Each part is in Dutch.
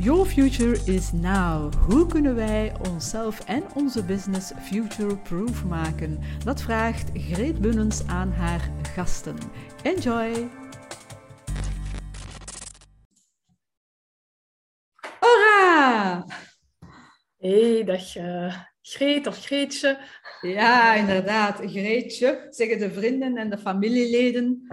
Your future is now. Hoe kunnen wij onszelf en onze business future-proof maken? Dat vraagt Greet Bunnens aan haar gasten. Enjoy! Hola! Hey, dag uh, Greet of Greetje. Ja, inderdaad. Greetje, zeggen de vrienden en de familieleden.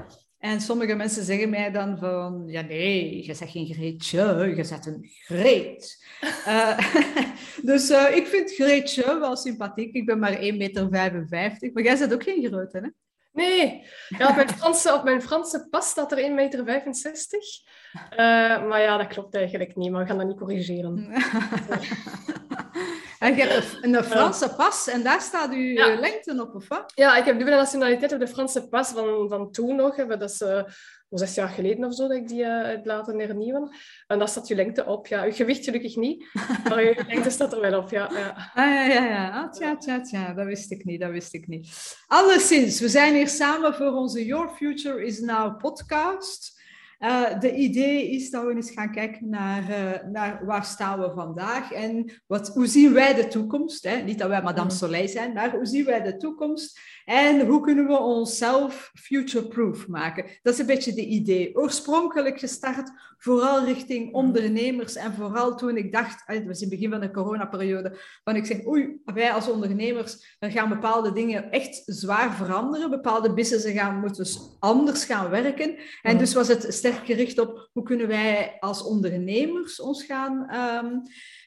En sommige mensen zeggen mij dan van, ja nee, je zegt geen Greetje, je zegt een Greet. uh, dus uh, ik vind Greetje wel sympathiek. Ik ben maar 1,55 meter, maar jij bent ook geen grote, hè? Nee, ja, op, mijn Franse, op mijn Franse pas staat er 1,65 meter. Uh, maar ja, dat klopt eigenlijk niet, maar we gaan dat niet corrigeren. En je hebt een, Franse pas en daar staat uw ja. lengte op, of wat? Ja, ik heb dubbele nationaliteit op de Franse pas van, van toen nog. Dat is uh, zes jaar geleden of zo dat ik die uh, heb laten hernieuwen. En daar staat je lengte op. Ja, je gewicht gelukkig niet, maar je lengte staat er wel op. Ja, ja. Ah, ja, ja, ja. Ah, tja, tja, tja. Dat wist ik niet, dat wist ik niet. Alleszins, we zijn hier samen voor onze Your Future is Now podcast. Uh, de idee is dat we eens gaan kijken naar, uh, naar waar staan we vandaag en wat, hoe zien wij de toekomst. Hè? Niet dat wij Madame mm. Soleil zijn, maar hoe zien wij de toekomst en hoe kunnen we onszelf future-proof maken. Dat is een beetje de idee. Oorspronkelijk gestart vooral richting mm. ondernemers en vooral toen ik dacht, het was in het begin van de coronaperiode, van ik zeg, oei, wij als ondernemers, er gaan bepaalde dingen echt zwaar veranderen. Bepaalde businessen gaan, moeten dus anders gaan werken. En mm. dus was het sterk gericht op hoe kunnen wij als ondernemers ons gaan um,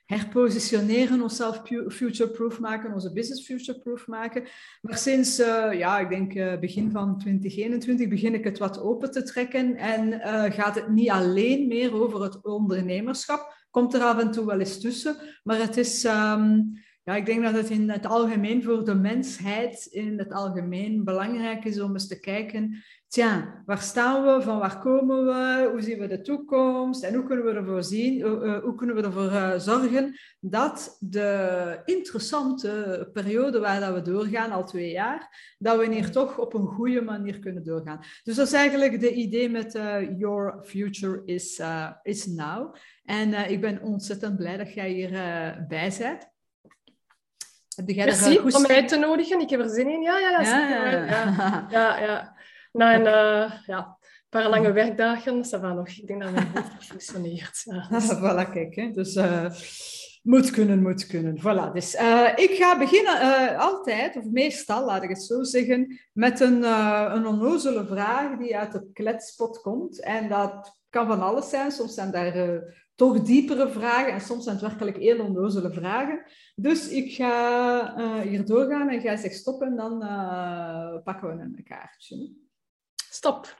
herpositioneren, onszelf future-proof maken, onze business future-proof maken. Maar sinds, uh, ja, ik denk uh, begin van 2021 begin ik het wat open te trekken en uh, gaat het niet alleen meer over het ondernemerschap. Komt er af en toe wel eens tussen, maar het is... Um, ja, ik denk dat het in het algemeen voor de mensheid in het algemeen belangrijk is om eens te kijken, tja, waar staan we, van waar komen we, hoe zien we de toekomst en hoe kunnen we ervoor, zien, uh, hoe kunnen we ervoor uh, zorgen dat de interessante periode waar dat we doorgaan, al twee jaar, dat we hier toch op een goede manier kunnen doorgaan. Dus dat is eigenlijk de idee met uh, Your Future is, is Now. En ik ben ontzettend blij dat jij hierbij bij bent. Heb jij Merci er, om mij uit te nodigen. Ik heb er zin in. Ja, ja, ja. Ja, ja. ja, ja. Na een uh, ja, paar lange werkdagen, dat va nog. Ik denk dat mijn hoofd functioneert. Ja. voilà, kijk. Hè. Dus uh, moet kunnen, moet kunnen. Voilà. Dus uh, ik ga beginnen altijd, of meestal, laat ik het zo zeggen, met een, een onnozele vraag die uit de kletspot komt. En dat kan van alles zijn. Soms zijn daar toch diepere vragen en soms zijn het werkelijk heel onnozele vragen. Dus ik ga uh, hier doorgaan en jij zegt stop en dan pakken we een kaartje. Stop.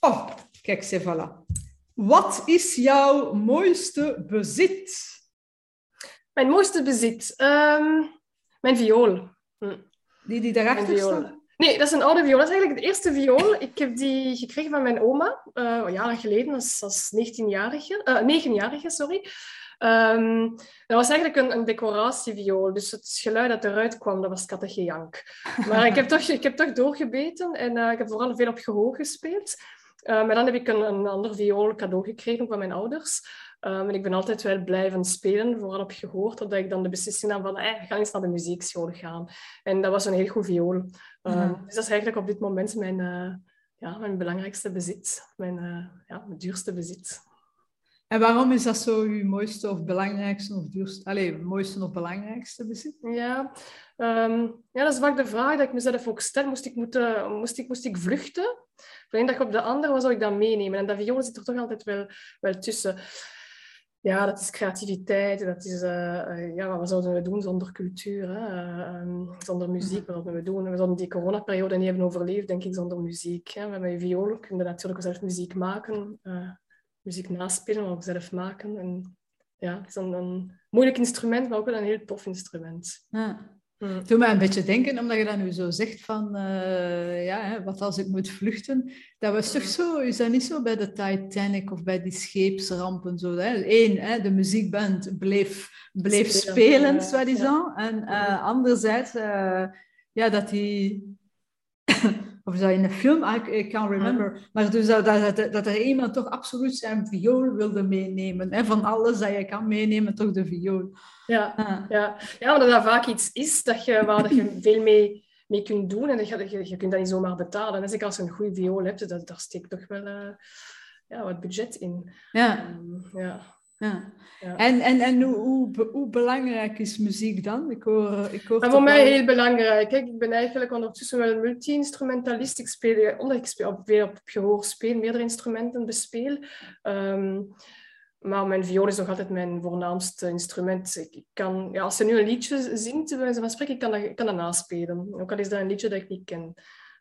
Oh, kijk, ze voilà. Wat is jouw mooiste bezit? Mijn mooiste bezit? Um, mijn viool. Hm. Die die daarachter staat? Nee, dat is een oude viool. Dat is eigenlijk de eerste viool. Ik heb die gekregen van mijn oma, uh, jaren geleden, als, als 19-jarige, uh, 9-jarige, sorry. Um, dat was eigenlijk een, een decoratieviool, dus het geluid dat eruit kwam, dat was kattengejank. Maar ik heb toch, ik heb toch doorgebeten en uh, ik heb vooral veel op gehoor gespeeld. Uh, maar dan heb ik een, een ander viool cadeau gekregen van mijn ouders. Um, en ik ben altijd wel blijven spelen, vooral op gehoord, totdat ik dan de beslissing nam van, hey, ga eens naar de muziekschool gaan. En dat was een heel goed viool. Um, Dus dat is eigenlijk op dit moment mijn, uh, ja, mijn belangrijkste bezit, mijn, uh, ja, mijn duurste bezit. En waarom is dat zo uw mooiste of belangrijkste of duurste, allez, mooiste of belangrijkste bezit? Ja, um, ja, dat is vaak de vraag dat ik mezelf ook stel. Moest ik, moeten, moest ik, moest ik vluchten? Van een dag op de andere, wat zou ik dan meenemen? En dat viool zit er toch altijd wel, wel tussen ja, dat is creativiteit. Dat is, uh, ja, wat zouden we doen zonder cultuur, hè? Uh, zonder muziek? Wat zouden we doen? We zouden die coronaperiode niet hebben overleefd, denk ik, zonder muziek. Hè? Met je viool kun je natuurlijk zelf muziek maken, uh, muziek naspelen, maar ook zelf maken. En, ja, het is een, een, moeilijk instrument, maar ook wel een heel tof instrument. Ja. Mm. Doe mij een beetje denken, omdat je dat nu zo zegt van, uh, ja, hè, wat als ik moet vluchten? Dat was toch zo, is dat niet zo bij de Titanic of bij die scheepsrampen? Zo, hè? Eén, hè, de muziekband bleef, bleef spelen, spelen. En uh, anderzijds, uh, ja, dat die of dat in een film? I, I can't remember. Maar dus dat, dat, dat, er iemand toch absoluut zijn viool wilde meenemen. Hè? Van alles dat je kan meenemen, toch de viool. Ja, ja. ja omdat dat vaak iets is dat je, waar dat je veel mee, mee kunt doen. En je, je, je kunt dat niet zomaar betalen. En als je een goede viool hebt, dat, daar steekt toch wel uh, ja, wat budget in. Ja. Um, ja. Ja. En, en, en hoe, hoe, belangrijk is muziek dan? Ik hoor, ik hoor voor mij heel belangrijk. Kijk, ik ben eigenlijk ondertussen wel multi-instrumentalist. Ik speel, omdat ik speel, op, weer op gehoor speel, meerdere instrumenten bespeel. Um, maar mijn viool is nog altijd mijn voornaamste instrument. Ik kan, ja, als ze nu een liedje zingt, bij wijze van spreken, ik kan dat, ik kan dat naspelen. Ook al is dat een liedje dat ik niet ken.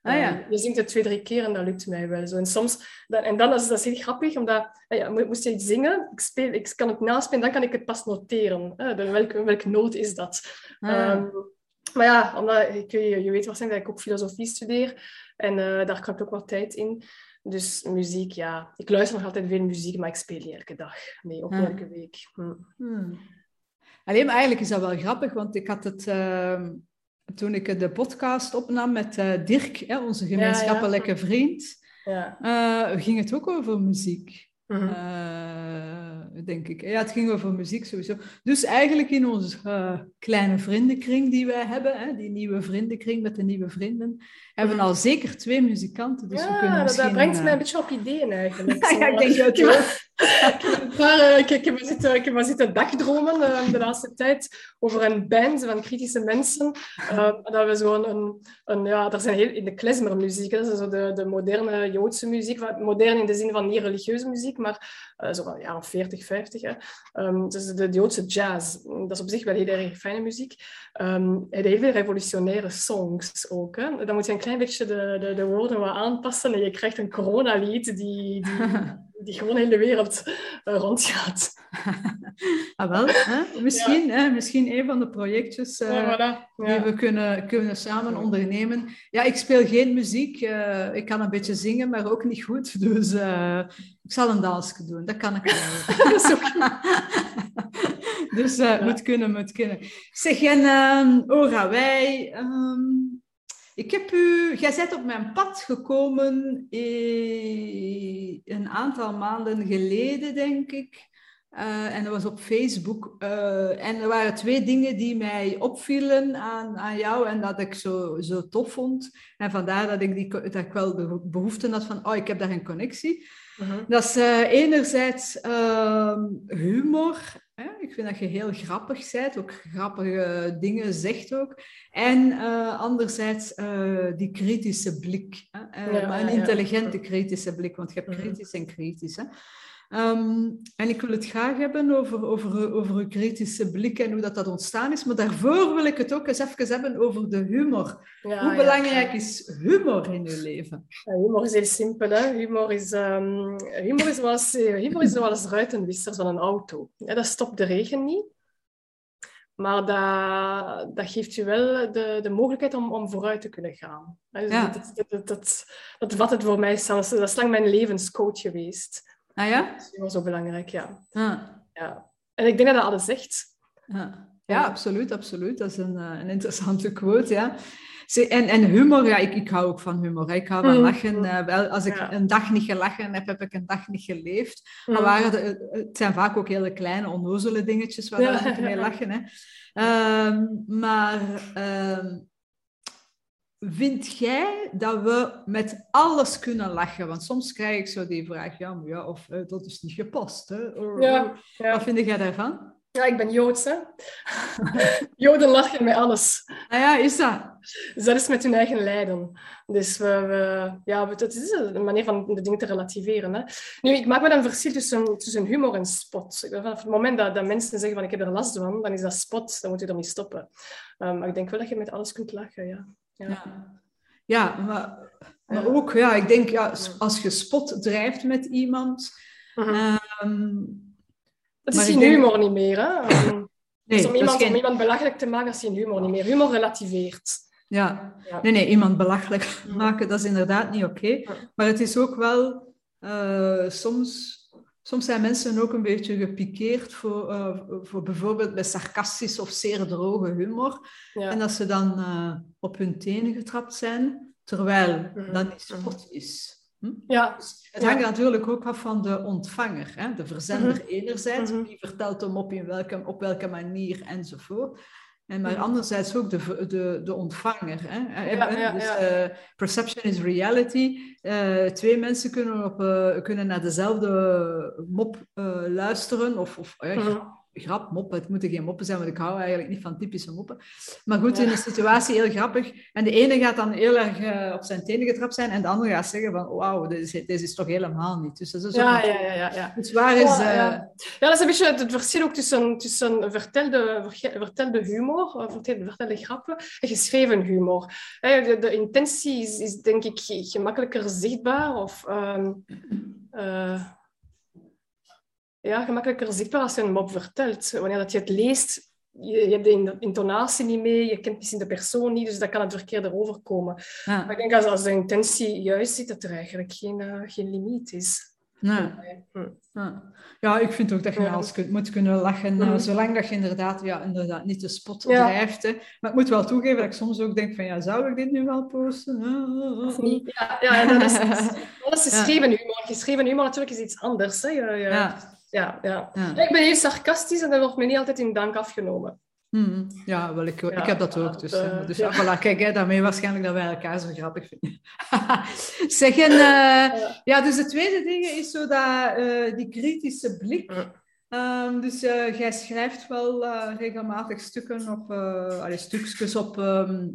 Ah, ja. Uh, je zingt het twee, drie keer en dat lukt mij wel zo. En soms, dat, en dan is dat heel grappig, omdat ah ja, moest je iets zingen, ik, speel, ik kan het naspelen, dan kan ik het pas noteren. Uh, welke, welke noot is dat? Ah. Um, maar ja, omdat, ik, je, je weet waarschijnlijk dat ik ook filosofie studeer en uh, daar ik ook wat tijd in. Dus muziek, ja. Ik luister nog altijd veel muziek, maar ik speel niet elke dag. Nee, ook niet elke week. Hm. Hmm. Alleen, maar eigenlijk is dat wel grappig, want ik had het... Toen ik de podcast opnam met uh, Dirk, hè, onze gemeenschappelijke ja, ja. vriend, ja. Uh, ging het ook over muziek. Mm -hmm. uh, denk ik. Ja, het ging over muziek sowieso. Dus eigenlijk in onze kleine vriendenkring die wij hebben, hè, die nieuwe vriendenkring met de nieuwe vrienden, hebben we al zeker twee muzikanten. Dus we kunnen dat, dat brengt mij een beetje op ideeën eigenlijk. ja, ik denk dat wel. Maar, ik, ik, heb zitten, ik zitten dagdromen uh, de laatste tijd over een band van kritische mensen. Uh, dat we zo een, ja, er zijn heel, in de klezmermuziek, dat is zo de, de moderne Joodse muziek, modern in de zin van niet religieuze muziek, maar zo van jaren 40, 50. Hè. Um, dus de, Joodse jazz, dat is op zich wel heel erg fijne muziek. Um, heel veel revolutionaire songs ook. Dan moet je een klein beetje de, de, de woorden wat aanpassen en je krijgt een coronalied die, die die gewoon in de wereld uh, rondgaat. ah, wel, hè? Misschien, hè? misschien een van de projectjes uh, ja, voilà. die we kunnen, kunnen samen ondernemen. Ja, ik speel geen muziek. Uh, ik kan een beetje zingen, maar ook niet goed. Dus ik zal een dansje doen. Dat kan ik wel. dus moet kunnen, moet kunnen. Zeg, en ehm, Ora, wij... Um, ik heb u, jij bent op mijn pad gekomen eh, een aantal maanden geleden, denk ik. Uh, en dat was op Facebook. Uh, en er waren twee dingen die mij opvielen aan, aan jou en dat ik zo, zo tof vond. En vandaar dat ik, die, dat ik wel de behoefte had van, oh, ik heb daar een connectie. Uh -huh. Dat is uh, enerzijds ehm, humor ik vind dat je heel grappig bent, ook grappige dingen zegt ook. En uh, anderzijds uh, die kritische blik. Hè? Uh, ja, maar een intelligente kritische blik, want je hebt kritisch en kritisch. Hè? Um, en ik wil het graag hebben over, over, over uw kritische blik en hoe dat, dat ontstaan is. Maar daarvoor wil ik het ook eens even hebben over de humor. Ja, hoe belangrijk is humor in uw leven? humor is heel simpel. Hè? Humor, is, um, humor, is zoals, humor is zoals ruitenwissers van een auto. Ja, dat stopt de regen niet. Maar dat, dat geeft je wel de, de mogelijkheid om, om vooruit te kunnen gaan. Dus ja. dat, dat, dat, dat, vat het voor mij Dat is lang mijn levenscoach geweest. Ah ja? Dat is zo belangrijk, ja. Ah. ja. En ik denk dat dat alles zegt. Ja, ja absoluut, absoluut. Dat is een, uh, een interessante quote, ja. En, en humor, ja, ik, ik hou ook van humor. Ik hou van mm. lachen. Uh, wel, als ik ja. een dag niet gelachen heb, heb ik een dag niet geleefd. Mm. Maar waren de, het zijn vaak ook hele kleine, onnozele dingetjes waar ja. we mee lachen. Hè. Um, maar... Um, Vind jij dat we met alles kunnen lachen? Want soms krijg ik zo die vraag, ja, maar ja, of uh, dat is niet gepast. Hè? Or, ja, ja. Wat vind jij daarvan? Ja, ik ben Joods, hè. Joden lachen met alles. Ah ja, is dat? Dus dat is met hun eigen lijden. Dus we, we ja, het is een manier van de dingen te relativeren. Hè. Nu, ik maak wel een verschil tussen, tussen humor en spot. Vanaf het moment dat, dat mensen zeggen van ik heb er last van, dan is dat spot, dan moet je ermee stoppen. Um, maar ik denk wel dat je met alles kunt lachen, ja. Ja, ja. maar, maar ook, ja, ik denk, ja, als je spot drijft met iemand... -huh. um, dat is geen humor niet meer, hè? Nee, dus om, iemand, geen... om iemand belachelijk te maken, dat is geen humor niet meer. Humor relativeert. Ja. ja. nee, nee, iemand belachelijk maken, dat is inderdaad niet oké. Okay. Maar het is ook wel uh, soms Soms zijn mensen ook een beetje gepikeerd voor, uh, voor bijvoorbeeld bij sarcastisch of zeer droge humor. Ja. En dat ze dan uh, op hun tenen getrapt zijn. terwijl dat niet spot is. Hm? Ja. Dus het hangt natuurlijk ook af van de ontvanger, hè? de verzender enerzijds, Mhm. wie vertelt hem op, in welke, op welke manier enzovoort. En maar Mhm. anderzijds ook de, de, de ontvanger. Hè? Eh, Ja, ja, dus, ja. eh, perception is reality. Eh, twee mensen kunnen, op, kunnen naar dezelfde mop luisteren. Of, of Mhm. Grap, grap, mop. Het moeten geen moppen zijn, want ik hou eigenlijk niet van typische moppen. Maar goed, Ja. in een situatie heel grappig. En de ene gaat dan heel erg eh, op zijn tenen getrapt zijn. En de andere gaat zeggen van, wauw, dit is, dit is toch helemaal niet. Dus dat is Ja, ja, ja, ja, ja. Dus waar is... Ja, eh, ja. Dat is een beetje het verschil ook tussen, tussen vertelde, vertelde humor, eh, vertelde, vertelde grappen en geschreven humor. De, de intentie is, is denk ik gemakkelijker zichtbaar of ehm, eh, ja, gemakkelijker zichtbaar als je een mop vertelt. Wanneer dat je het leest, je, je hebt de in- intonatie niet mee, je kent misschien de persoon niet, dus dat kan het verkeerde overkomen. ja, Maar ik denk als, als de intentie juist zit, dat er eigenlijk geen, eh, geen limiet is. ja. Hm. Ja. ja, ik vind ook dat je Ja. alles kunt, moet kunnen lachen, eh, Mhm. zolang dat je inderdaad, ja, inderdaad niet de spot Ja. drijft. Hè. Maar ik moet wel toegeven dat ik soms ook denk van, ja, zou ik dit nu wel posten? Of niet? Ja, ja dat is, dat is Ja. geschreven humor. Geschreven humor natuurlijk is iets anders. Hè. Je- je- Ja, ja. Ik ben heel sarcastisch en dat wordt me niet altijd in dank afgenomen. Mhm. ja wel, ik, ik heb dat ook. Dus, eh, dus ja. voilà, kijk, hè, daarmee waarschijnlijk dat wij elkaar zo grappig vinden. zeg, en, eh, ja, dus het tweede ding is zo dat, eh, die kritische blik. Ehm, dus eh, jij schrijft wel eh, regelmatig stukken op, eh allee, stukjes op ehm,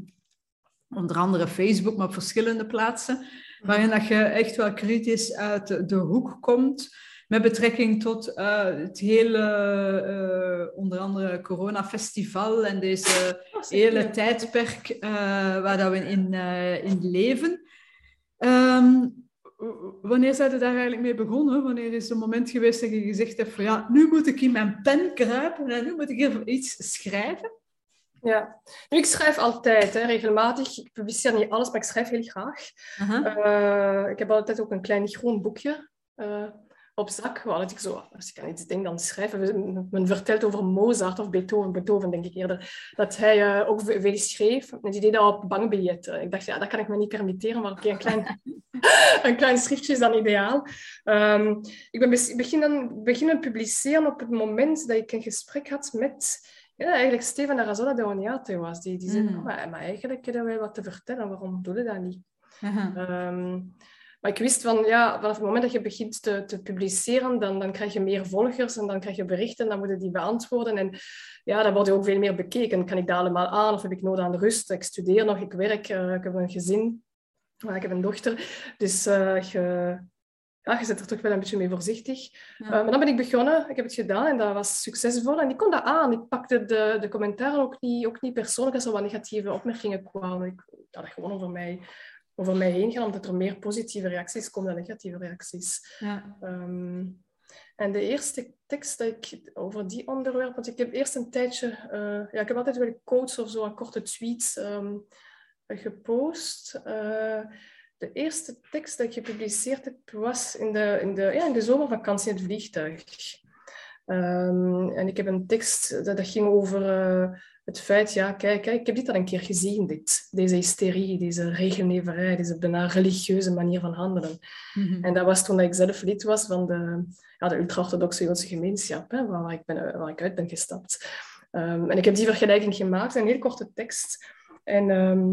onder andere Facebook, maar op verschillende plaatsen, waarin dat je echt wel kritisch uit de, de hoek komt met betrekking tot eh, het hele, eh, onder andere corona-festival en deze hele tijdperk eh, waar dat we in, in leven. Ehm, wanneer zijn we daar eigenlijk mee begonnen? Wanneer is het moment geweest dat je gezegd hebt van ja, nu moet ik in mijn pen kruipen en nu moet ik even iets schrijven? Ja. Nu, ik schrijf altijd, hè, regelmatig. Ik publiceer niet alles, maar ik schrijf heel graag. Ik heb altijd ook een klein groen boekje op zak. Dat ik zo, als ik aan iets denk, dan schrijven. Men vertelt over Mozart of Beethoven, Beethoven denk ik eerder, dat hij eh, ook ve- veel schreef. En die deed dat op bankbiljetten. Ik dacht, ja, dat kan ik me niet permitteren, maar oké, een, klein, een klein schriftje is dan ideaal. Ehm, ik ben dan beginnen publiceren op het moment dat ik een gesprek had met ja, eigenlijk Steven Arazola de Oniate was. Die, die zei, Mm. "Oh, maar, maar eigenlijk hebben wij wat te vertellen, waarom doe je dat niet? Aha. Ehm, maar ik wist van, ja, vanaf het moment dat je begint te, te publiceren, dan, dan krijg je meer volgers en dan krijg je berichten en dan moet je die beantwoorden. En ja, dan word je ook veel meer bekeken. Kan ik dat allemaal aan of heb ik nood aan rust? Ik studeer nog, ik werk, eh, ik heb een gezin, maar ik heb een dochter. Dus eh, je, ja, je zit er toch wel een beetje mee voorzichtig. Ja. Eh, maar dan ben ik begonnen, ik heb het gedaan en dat was succesvol. En ik kon dat aan. Ik pakte de, de commentaren ook niet, ook niet persoonlijk als er wat negatieve opmerkingen kwamen. Ik had het gewoon over mij, over mij heen gaan, omdat er meer positieve reacties komen dan negatieve reacties. Ja. Ehm, en de eerste tekst dat ik over die onderwerp, want ik heb eerst een tijdje, eh, ja, ik heb altijd wel quotes of zo, korte tweets ehm, gepost. Eh, de eerste tekst dat ik gepubliceerd heb was in de, in de, ja, in de zomervakantie in het vliegtuig. Ehm, en ik heb een tekst dat, dat ging over eh, het feit, ja, kijk, kijk, ik heb dit al een keer gezien, dit, deze hysterie, deze regelneverij, deze bijna religieuze manier van handelen. Mhm. En dat was toen ik zelf lid was van de, ja, de ultra-orthodoxe Joodse gemeenschap, hè, waar, ik ben, waar ik uit ben gestapt. Ehm, en ik heb die vergelijking gemaakt, een heel korte tekst. En, ehm,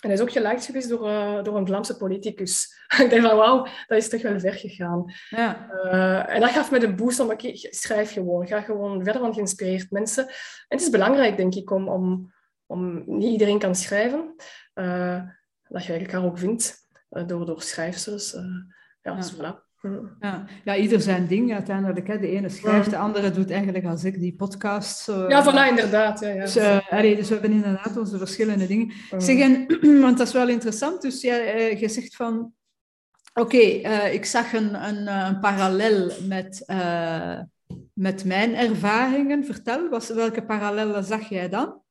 en hij is ook geliked geweest door, eh, door een Vlaamse politicus. ik dacht van, wauw, dat is toch wel ver gegaan. Ja. Eh, en dat gaf me de boost om, oké, schrijf gewoon. Ga gewoon verder van geïnspireerd mensen. En het is belangrijk, denk ik, om, om, om niet iedereen kan schrijven. Eh, dat je elkaar ook vindt door, door schrijfsters. eh ja, dus voilà. Ja. ja, ieder zijn ding uiteindelijk. Hè. De ene schrijft, de andere doet eigenlijk als ik die podcast. Zo, Ja, voilà, inderdaad. Ja, ja. Dus, allee, dus we hebben inderdaad onze verschillende dingen. Hm. Zeg, en, want dat is wel interessant. Dus ja, eh, je zegt van... Oké, eh, ik zag een, een, een parallel met, met mijn ervaringen. Vertel, was, welke parallellen zag jij dan?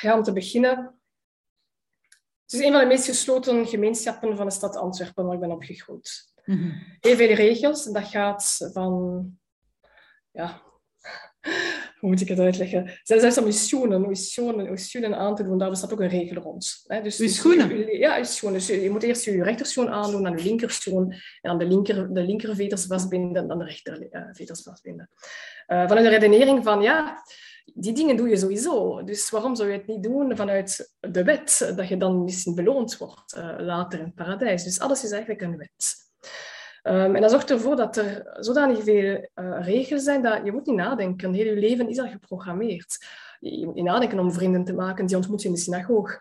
Ja, om te beginnen. Het is een van de meest gesloten gemeenschappen van de stad Antwerpen waar ik ben opgegroeid. Heel veel regels. En dat gaat van ja, hoe moet ik het uitleggen? Zelfs om je schoenen, je schoenen, je schoenen aan te doen, daar bestaat ook een regel rond. Hè? Dus, je schoenen? ja, je schoenen. Dus je moet eerst je rechterschoen aandoen, dan je linkerschoen, en dan de linker, de linker veters vastbinden, en dan de rechter uh, veters vastbinden. Uh, vanuit de redenering van, ja, die dingen doe je sowieso. Dus waarom zou je het niet doen vanuit de wet, dat je dan misschien beloond wordt uh, later in het paradijs? Dus alles is eigenlijk een wet. Um, en dat zorgt ervoor dat er zodanig veel uh, regels zijn dat je moet niet nadenken. Heel je leven is al geprogrammeerd. Je moet niet nadenken om vrienden te maken. Die ontmoet je in de synagoog.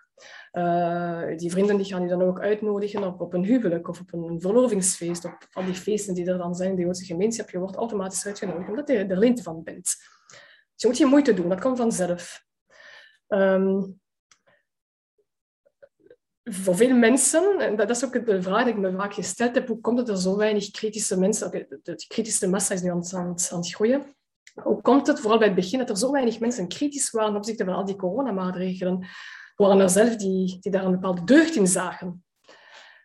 Uh, die vrienden die gaan je dan ook uitnodigen op, op een huwelijk of op een verlovingsfeest. Op al die feesten die er dan zijn in de Joodse gemeenschap. Je wordt automatisch uitgenodigd omdat je er lint van bent. Je moet geen moeite doen. Dat komt vanzelf. Um, voor veel mensen, en dat is ook de vraag die ik me vaak gesteld heb, hoe komt het er zo weinig kritische mensen, de kritische massa is nu aan het, aan, het, groeien, hoe komt het, vooral bij het begin, dat er zo weinig mensen kritisch waren ten opzichte van al die coronamaatregelen? Waren er zelf die, die daar een bepaalde deugd in zagen.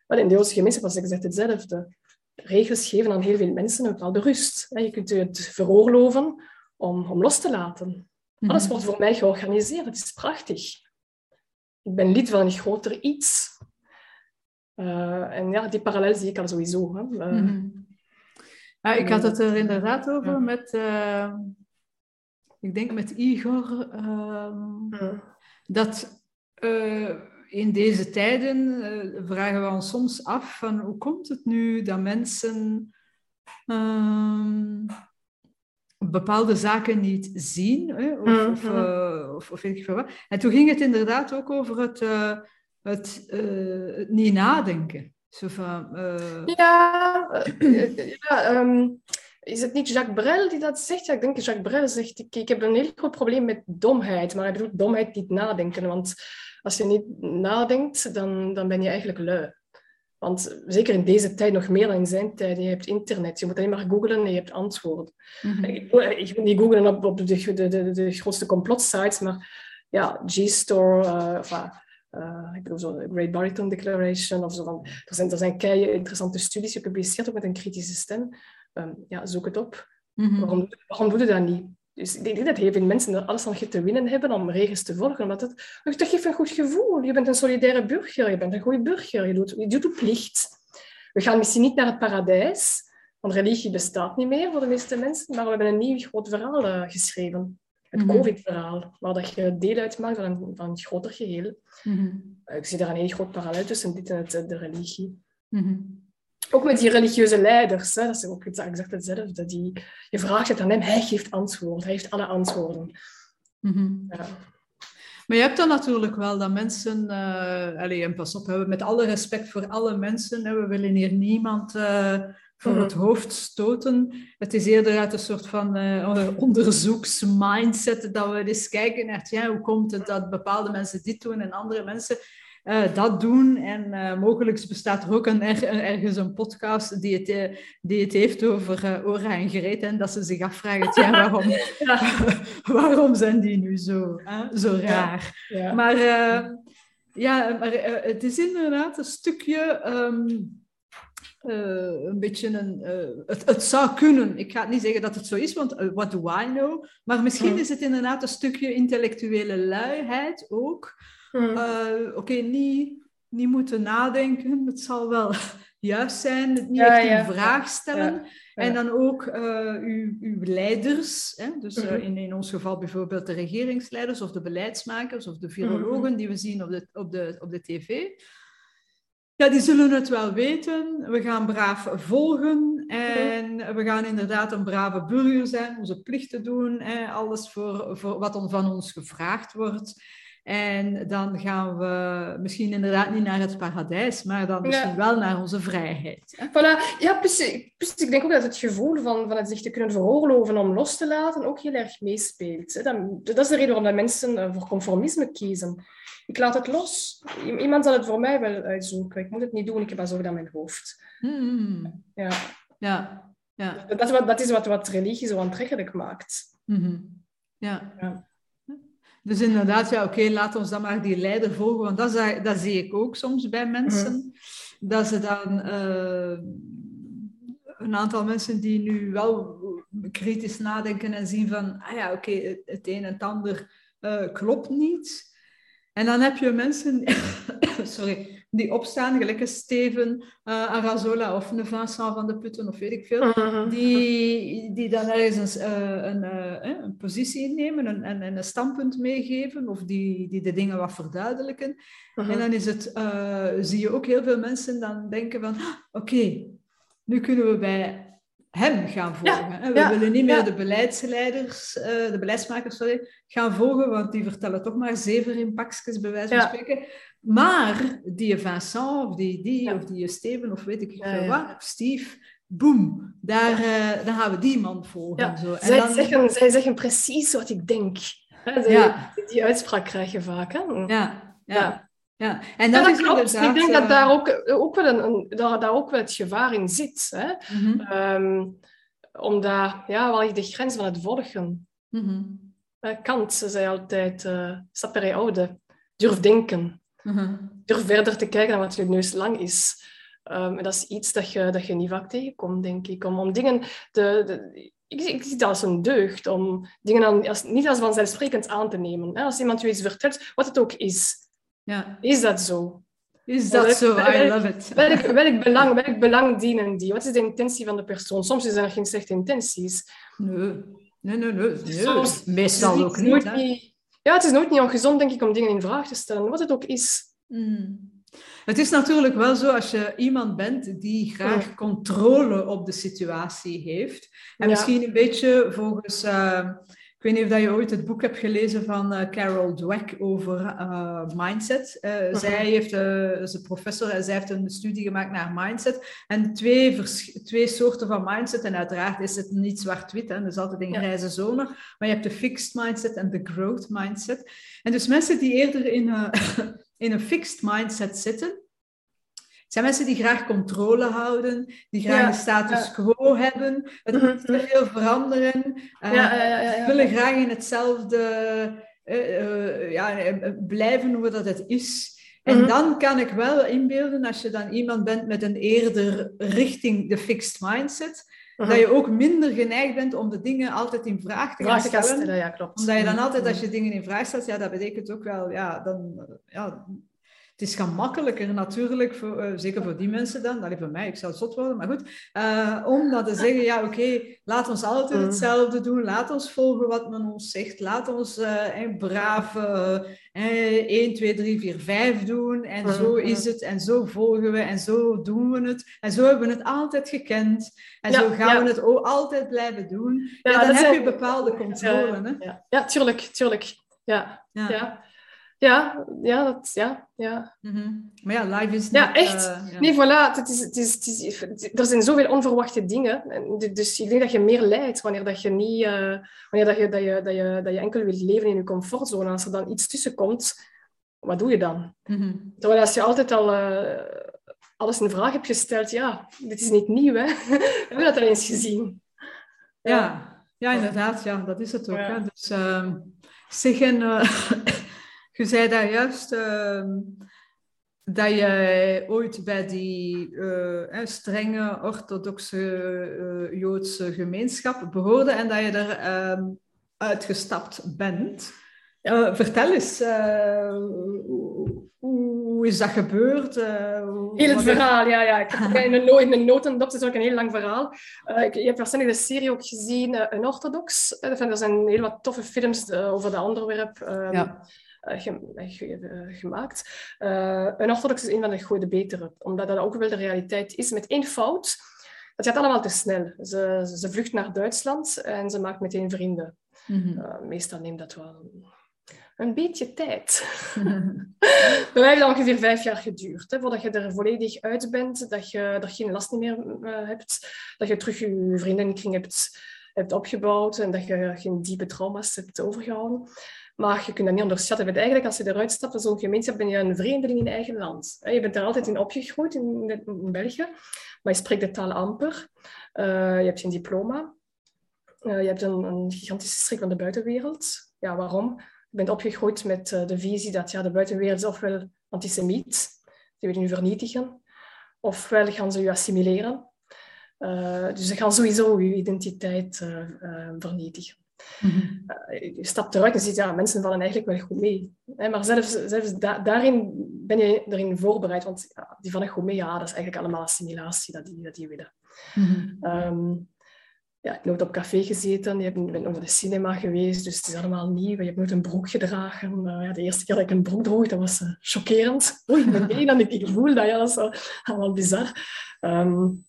In de Joodse gemeenschap was gezegd hetzelfde. Regels geven aan heel veel mensen een bepaalde rust. Je kunt het veroorloven om, om los te laten. Alles mhm. wordt voor mij georganiseerd. Het is prachtig ik ben lid van een groter iets. Uh, en ja, die parallel zie ik al sowieso. Hè. Uh, mm ja, ik had het er inderdaad over ja. met, uh, ik denk met Igor, ehm, ja. dat in deze tijden vragen we ons soms af van hoe komt het nu dat mensen ehm, bepaalde zaken niet zien. Hè, of, of, uh, of, of, weet ik veel wat. En toen ging het inderdaad ook over het, uh, het, uh, het, niet nadenken. Zo van, ja, ja um, is het niet Jacques Brel die dat zegt? Ja, ik denk dat Jacques Brel zegt, ik, ik heb een heel groot probleem met domheid. Maar hij bedoelt domheid niet nadenken. Want als je niet nadenkt, dan, dan ben je eigenlijk lui. Want zeker in deze tijd nog meer dan in zijn tijd, je hebt internet. Je moet alleen maar googlen en je hebt antwoorden. Mm ik, ik moet niet googlen op, op de, de, de, de grootste complotsites, maar ja, G-Store, uh, uh, ik bedoel zo, Great Barrington Declaration of zo. Van, er zijn, er zijn kei interessante studies gepubliceerd, ook met een kritische stem. Um, ja, zoek het op. Mm -hmm. waarom, waarom doe je dat niet? Dus ik denk dat heel veel mensen er alles aan te winnen hebben om regels te volgen. Omdat het, dat geeft een goed gevoel. Je bent een solidaire burger, je bent een goede burger, je doet, je doet je plicht. We gaan misschien niet naar het paradijs, want religie bestaat niet meer voor de meeste mensen, maar we hebben een nieuw groot verhaal uh, geschreven. Het mm -hmm. COVID-verhaal, waar dat je deel uitmaakt van een, van een groter geheel. Mm -hmm. Ik zie daar een heel groot parallel tussen dit en het, de religie. Mm -hmm. Ook met die religieuze leiders, hè, dat is ook exact hetzelfde. Die, je vraagt het aan hem, hij geeft antwoord, hij heeft alle antwoorden. Mm ja. Maar je hebt dan natuurlijk wel dat mensen, uh, allez, en pas op, hebben met alle respect voor alle mensen, hè, we willen hier niemand uh, voor mm het hoofd stoten. Het is eerder uit een soort van uh, onderzoeksmindset dat we eens kijken naar, ja, hoe komt het dat bepaalde mensen dit doen en andere mensen uh, dat doen. En uh, mogelijk bestaat er ook een, er, ergens een podcast die het, uh, die het heeft over uh, Ora en Greet. En dat ze zich afvragen, ja, waarom, ja. waarom zijn die nu zo, zo raar? Ja. Maar, ja, maar het is inderdaad een stukje... Um, een beetje een... Het, het, zou kunnen. Ik ga niet zeggen dat het zo is, want what do I know? Maar misschien mm. is het inderdaad een stukje intellectuele luiheid ook. Hmm. Uh, Oké, okay, niet, niet moeten nadenken. Het zal wel juist zijn. Het niet echt een vraag stellen. En dan ook uh, uw, uw leiders. Hè? Dus uh, in, in ons geval bijvoorbeeld de regeringsleiders of de beleidsmakers of de virologen die we zien op de, op de, op de tv. Ja, die zullen het wel weten. We gaan braaf volgen en we gaan inderdaad een brave burger zijn, onze plichten doen, hè, alles voor, voor wat van ons gevraagd wordt. En dan gaan we misschien inderdaad niet naar het paradijs, maar dan misschien wel naar onze vrijheid. Voilà. Ja, plus, ik denk ook dat het gevoel van, van het zich te kunnen veroorloven om los te laten ook heel erg meespeelt. Dat is de reden waarom mensen eh, voor conformisme kiezen. Ik laat het los. Iemand zal het voor mij wel uitzoeken. Ik moet het niet doen, ik heb dat zo aan mijn hoofd. Hmm. Ja. Ja. ja. Dat, is wat, dat is wat, wat religie zo aantrekkelijk maakt. Mm ja. ja. Dus inderdaad, ja, oké, laat ons dan maar die leider volgen. Want dat, dat zie ik ook soms bij mensen. Mhm. Dat ze dan... Uh, een aantal mensen die nu wel kritisch nadenken en zien van, ah ja, oké, het een en het ander uh, klopt niet. En dan heb je mensen sorry, die opstaan, gelijk een Steven uh, Arazola of een Vincent van de Putten of weet ik veel, mhm. die, die dan ergens een, een, een, een positie innemen en een, een, standpunt meegeven of die, die de dingen wat verduidelijken. Mhm. En dan is het, zie je ook heel veel mensen dan denken van, ah, oké, nu kunnen we bij hem gaan volgen. we willen niet meer de beleidsleiders, uh, de beleidsmakers sorry, gaan volgen, want die vertellen toch maar zeven in pakjes, bij wijze van spreken. Maar die Vincent, of die, die of die Steven, of weet ik veel wat, Steve, boem, daar, uh, dan gaan we die man volgen. Zo. En zij, dan... zeggen, zij zeggen precies wat ik denk. Die uitspraak krijg je vaak. Hè? ja. ja. Ja, en dat, is klopt. Ik denk dat daar ook, ook wel een, een, daar, daar ook wel het gevaar in zit. Hè? Mm -hmm. um, omdat, ja, wel de grens van het volgen. Mm -hmm. Kant zei altijd, uh, sapere oude, durf denken. Mm -hmm. Durf verder te kijken dan wat je neus lang is. Um, en dat is iets dat je, dat je niet vaak tegenkomt, denk ik. Om, om dingen... De, de, ik, ik zie het als een deugd om dingen aan, als, niet als vanzelfsprekend aan te nemen. Hè? Als iemand je iets vertelt, wat het ook is. Ja. Is dat zo? Is dat zo? I love it. Welk, welk, belang, welk belang dienen die? Wat is de intentie van de persoon? Soms zijn er geen slechte intenties. Nee, nee, nee. nee. Soms, Meestal ook niet, niet, Ja, het is nooit niet ongezond, denk ik, om dingen in vraag te stellen. Wat het ook is. Mm. Het is natuurlijk wel zo als je iemand bent die graag controle op de situatie heeft. En misschien een beetje volgens... Uh, ik weet niet of je ooit het boek hebt gelezen van uh, Carol Dweck over uh, mindset. Uh, Zij heeft, is een professor en zij heeft een studie gemaakt naar mindset. En twee, twee soorten van mindset. En uiteraard is het niet zwart-wit, dat is altijd een grijze zone. Maar je hebt de fixed mindset en de growth mindset. En dus mensen die eerder in, in een fixed mindset zitten, zijn mensen die graag controle houden, die graag een status quo hebben, het mhm, niet te mhm. veel veranderen, uh, willen graag in hetzelfde uh, ja, blijven hoe dat het is. En mhm. dan kan ik wel inbeelden, als je dan iemand bent met een eerder richting de fixed mindset, dat je ook minder geneigd bent om de dingen altijd in vraag te gaan stellen. ja, klopt. Omdat je dan altijd, als je dingen in vraag stelt, ja, dat betekent ook wel, ja, dan, ja, het is gemakkelijker natuurlijk, voor, uh, zeker voor die mensen dan, dat voor mij, ik zou zot worden, maar goed, uh, om dan te zeggen, ja oké, laat ons altijd mm. hetzelfde doen, laat ons volgen wat men ons zegt, laat ons uh, eh, braaf 1, 2, 3, 4, 5 doen en mm, zo mm. is het en zo volgen we en zo doen we het en zo hebben we het altijd gekend en zo gaan we het ook altijd blijven doen. Ja, dan heb je bepaalde controle. Hè? Ja. ja, tuurlijk, tuurlijk. ja. ja. Ja, ja, dat, ja, ja. Mm Maar ja, live is Ja, echt. Uh, ja. Nee, voilà. Het is, het is, het is, er zijn zoveel onverwachte dingen. Dus ik denk dat je meer leidt wanneer dat je niet... Uh, wanneer dat je, dat je, dat je, dat je enkel wilt leven in je comfortzone. Als er dan iets tussen komt, wat doe je dan? Mm -hmm. Terwijl als je altijd al uh, alles in vraag hebt gesteld, ja, dit is niet nieuw, hè. We hebben dat al eens gezien. Ja, ja, ja inderdaad. Ja, dat is het ook. Hè. Dus uh, zeggen... Je zei daar juist uh, dat je ooit bij die uh, strenge orthodoxe uh, Joodse gemeenschap behoorde en dat je er ehm, uitgestapt bent. Uh, vertel eens, hoe, hoe, is dat gebeurd? heel het verhaal, ja. ja. Ik heb in een, in een notendop, het is ook een heel lang verhaal. Uh, je hebt waarschijnlijk de serie ook gezien, Een Orthodox. er zijn heel wat toffe films over dat onderwerp. Um, ja. Eh, eh, gemaakt. Uh, een orthodox is een van de goede betere, omdat dat ook wel de realiteit is. Met één fout, het gaat allemaal te snel. Ze, ze vlucht naar Duitsland en ze maakt meteen vrienden. Mhm. meestal neemt dat wel een beetje tijd. Bij mij heeft dat ongeveer vijf jaar geduurd. Hè, voordat je er volledig uit bent, dat je er geen last meer hebt, dat je terug je vriendenkring hebt, hebt opgebouwd en dat je geen diepe trauma's hebt overgehouden. Maar je kunt dat niet onderschatten. Want eigenlijk, als je eruit stapt van zo'n gemeenschap, ben je een vreemdeling in eigen land. Je bent er altijd in opgegroeid, in, België. Maar je spreekt de taal amper. Uh, je hebt geen diploma. Uh, je hebt een, een, gigantische schrik van de buitenwereld. Ja, waarom? Je bent opgegroeid met uh, de visie dat ja, de buitenwereld is ofwel antisemiet, die willen je vernietigen, ofwel gaan ze je assimileren. dus ze gaan sowieso je identiteit vernietigen. Mm je stapt eruit en ziet, ja, mensen vallen eigenlijk wel goed mee. Maar zelfs, zelfs daarin ben je erin voorbereid, want ja, die vallen goed mee, ja, dat is eigenlijk allemaal assimilatie dat die, dat die willen. Mm -hmm. ja, ik heb nooit op café gezeten, je bent nooit naar de cinema geweest, dus het is allemaal nieuw. Je hebt nooit een broek gedragen. ja, de eerste keer dat ik een broek droeg, dat was uh, chockerend. Oei, ik ben dan ik, ik voel dat, ja, dat is allemaal bizar. Um,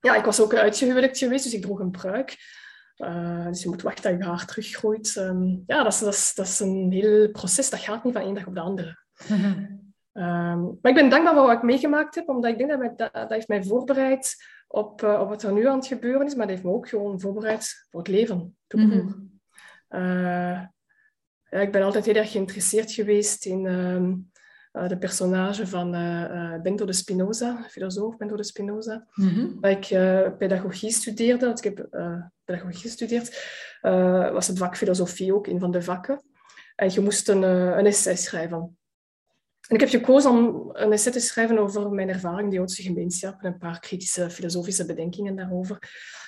ja, ik was ook uitgehuwelijkd geweest, dus ik droeg een pruik. Uh, dus je moet wachten dat je haar teruggroeit. Um, ja, dat is, dat, is, dat is een heel proces. Dat gaat niet van één dag op de andere. um, maar ik ben dankbaar voor wat ik meegemaakt heb, omdat ik denk dat, mij, dat, dat heeft mij voorbereid op, uh, op wat er nu aan het gebeuren is, maar dat heeft me ook gewoon voorbereid voor het leven. Mm -hmm. uh, ja, ik ben altijd heel erg geïnteresseerd geweest in um, uh, de personage van uh, Bento de Spinoza, filosoof Bento de Spinoza. Mm -hmm. Dat ik pedagogie studeerde, want ik heb pedagogie gestudeerd, was het vak filosofie ook een van de vakken. En je moest een, een essay schrijven. En ik heb gekozen om een essay te schrijven over mijn ervaring in de Joodse gemeenschap en een paar kritische filosofische bedenkingen daarover.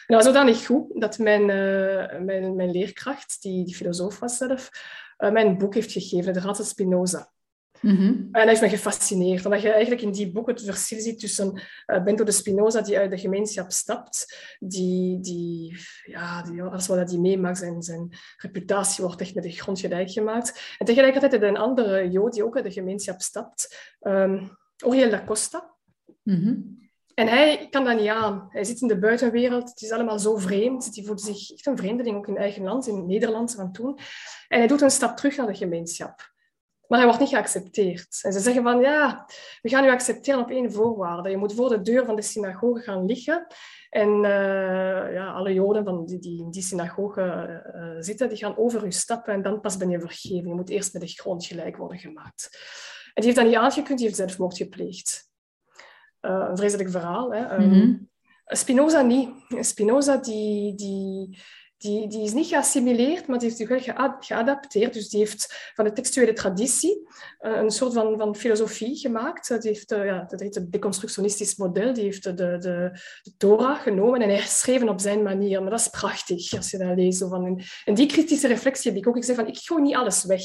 En dat was zodanig goed dat mijn, uh, mijn, mijn leerkracht, die, die filosoof was zelf, uh, mijn boek heeft gegeven, De Rad Spinoza. Mm-hmm. En dat heeft me gefascineerd, omdat je eigenlijk in die boek het verschil ziet tussen uh, Bento de Spinoza, die uit de gemeenschap stapt, die, die, ja, die, alles wat hij meemaakt, zijn, zijn reputatie wordt echt met de grond gelijk gemaakt. En tegelijkertijd een andere Jood die ook uit de gemeenschap stapt, um, Oriel da Costa. Mm-hmm. En hij kan dat niet aan. Hij zit in de buitenwereld, het is allemaal zo vreemd. Hij voelt zich echt een vreemdeling, ook in eigen land, in Nederland van toen. En hij doet een stap terug naar de gemeenschap. Maar hij wordt niet geaccepteerd. En ze zeggen van, ja, we gaan u accepteren op één voorwaarde. Je moet voor de deur van de synagoge gaan liggen. En uh, ja, alle Joden van die, die in die synagoge uh, zitten, die gaan over u stappen en dan pas ben je vergeven. Je moet eerst met de grond gelijk worden gemaakt. En die heeft dat niet aangekund, die heeft zelfmoord gepleegd. Uh, een vreselijk verhaal. Hè? Mm -hmm. Spinoza niet. Spinoza die, die, die, die is niet geassimileerd, maar die heeft zich wel geadapteerd. Dus die heeft van de textuele traditie uh, een soort van, van filosofie gemaakt. Die heeft, uh, ja, dat heet het deconstructionistisch model. Die heeft de, de, de Torah genomen en herschreven op zijn manier. Maar dat is prachtig, als je dat leest. Van, en, die kritische reflectie heb ik ook. Ik zeg van, ik gooi niet alles weg.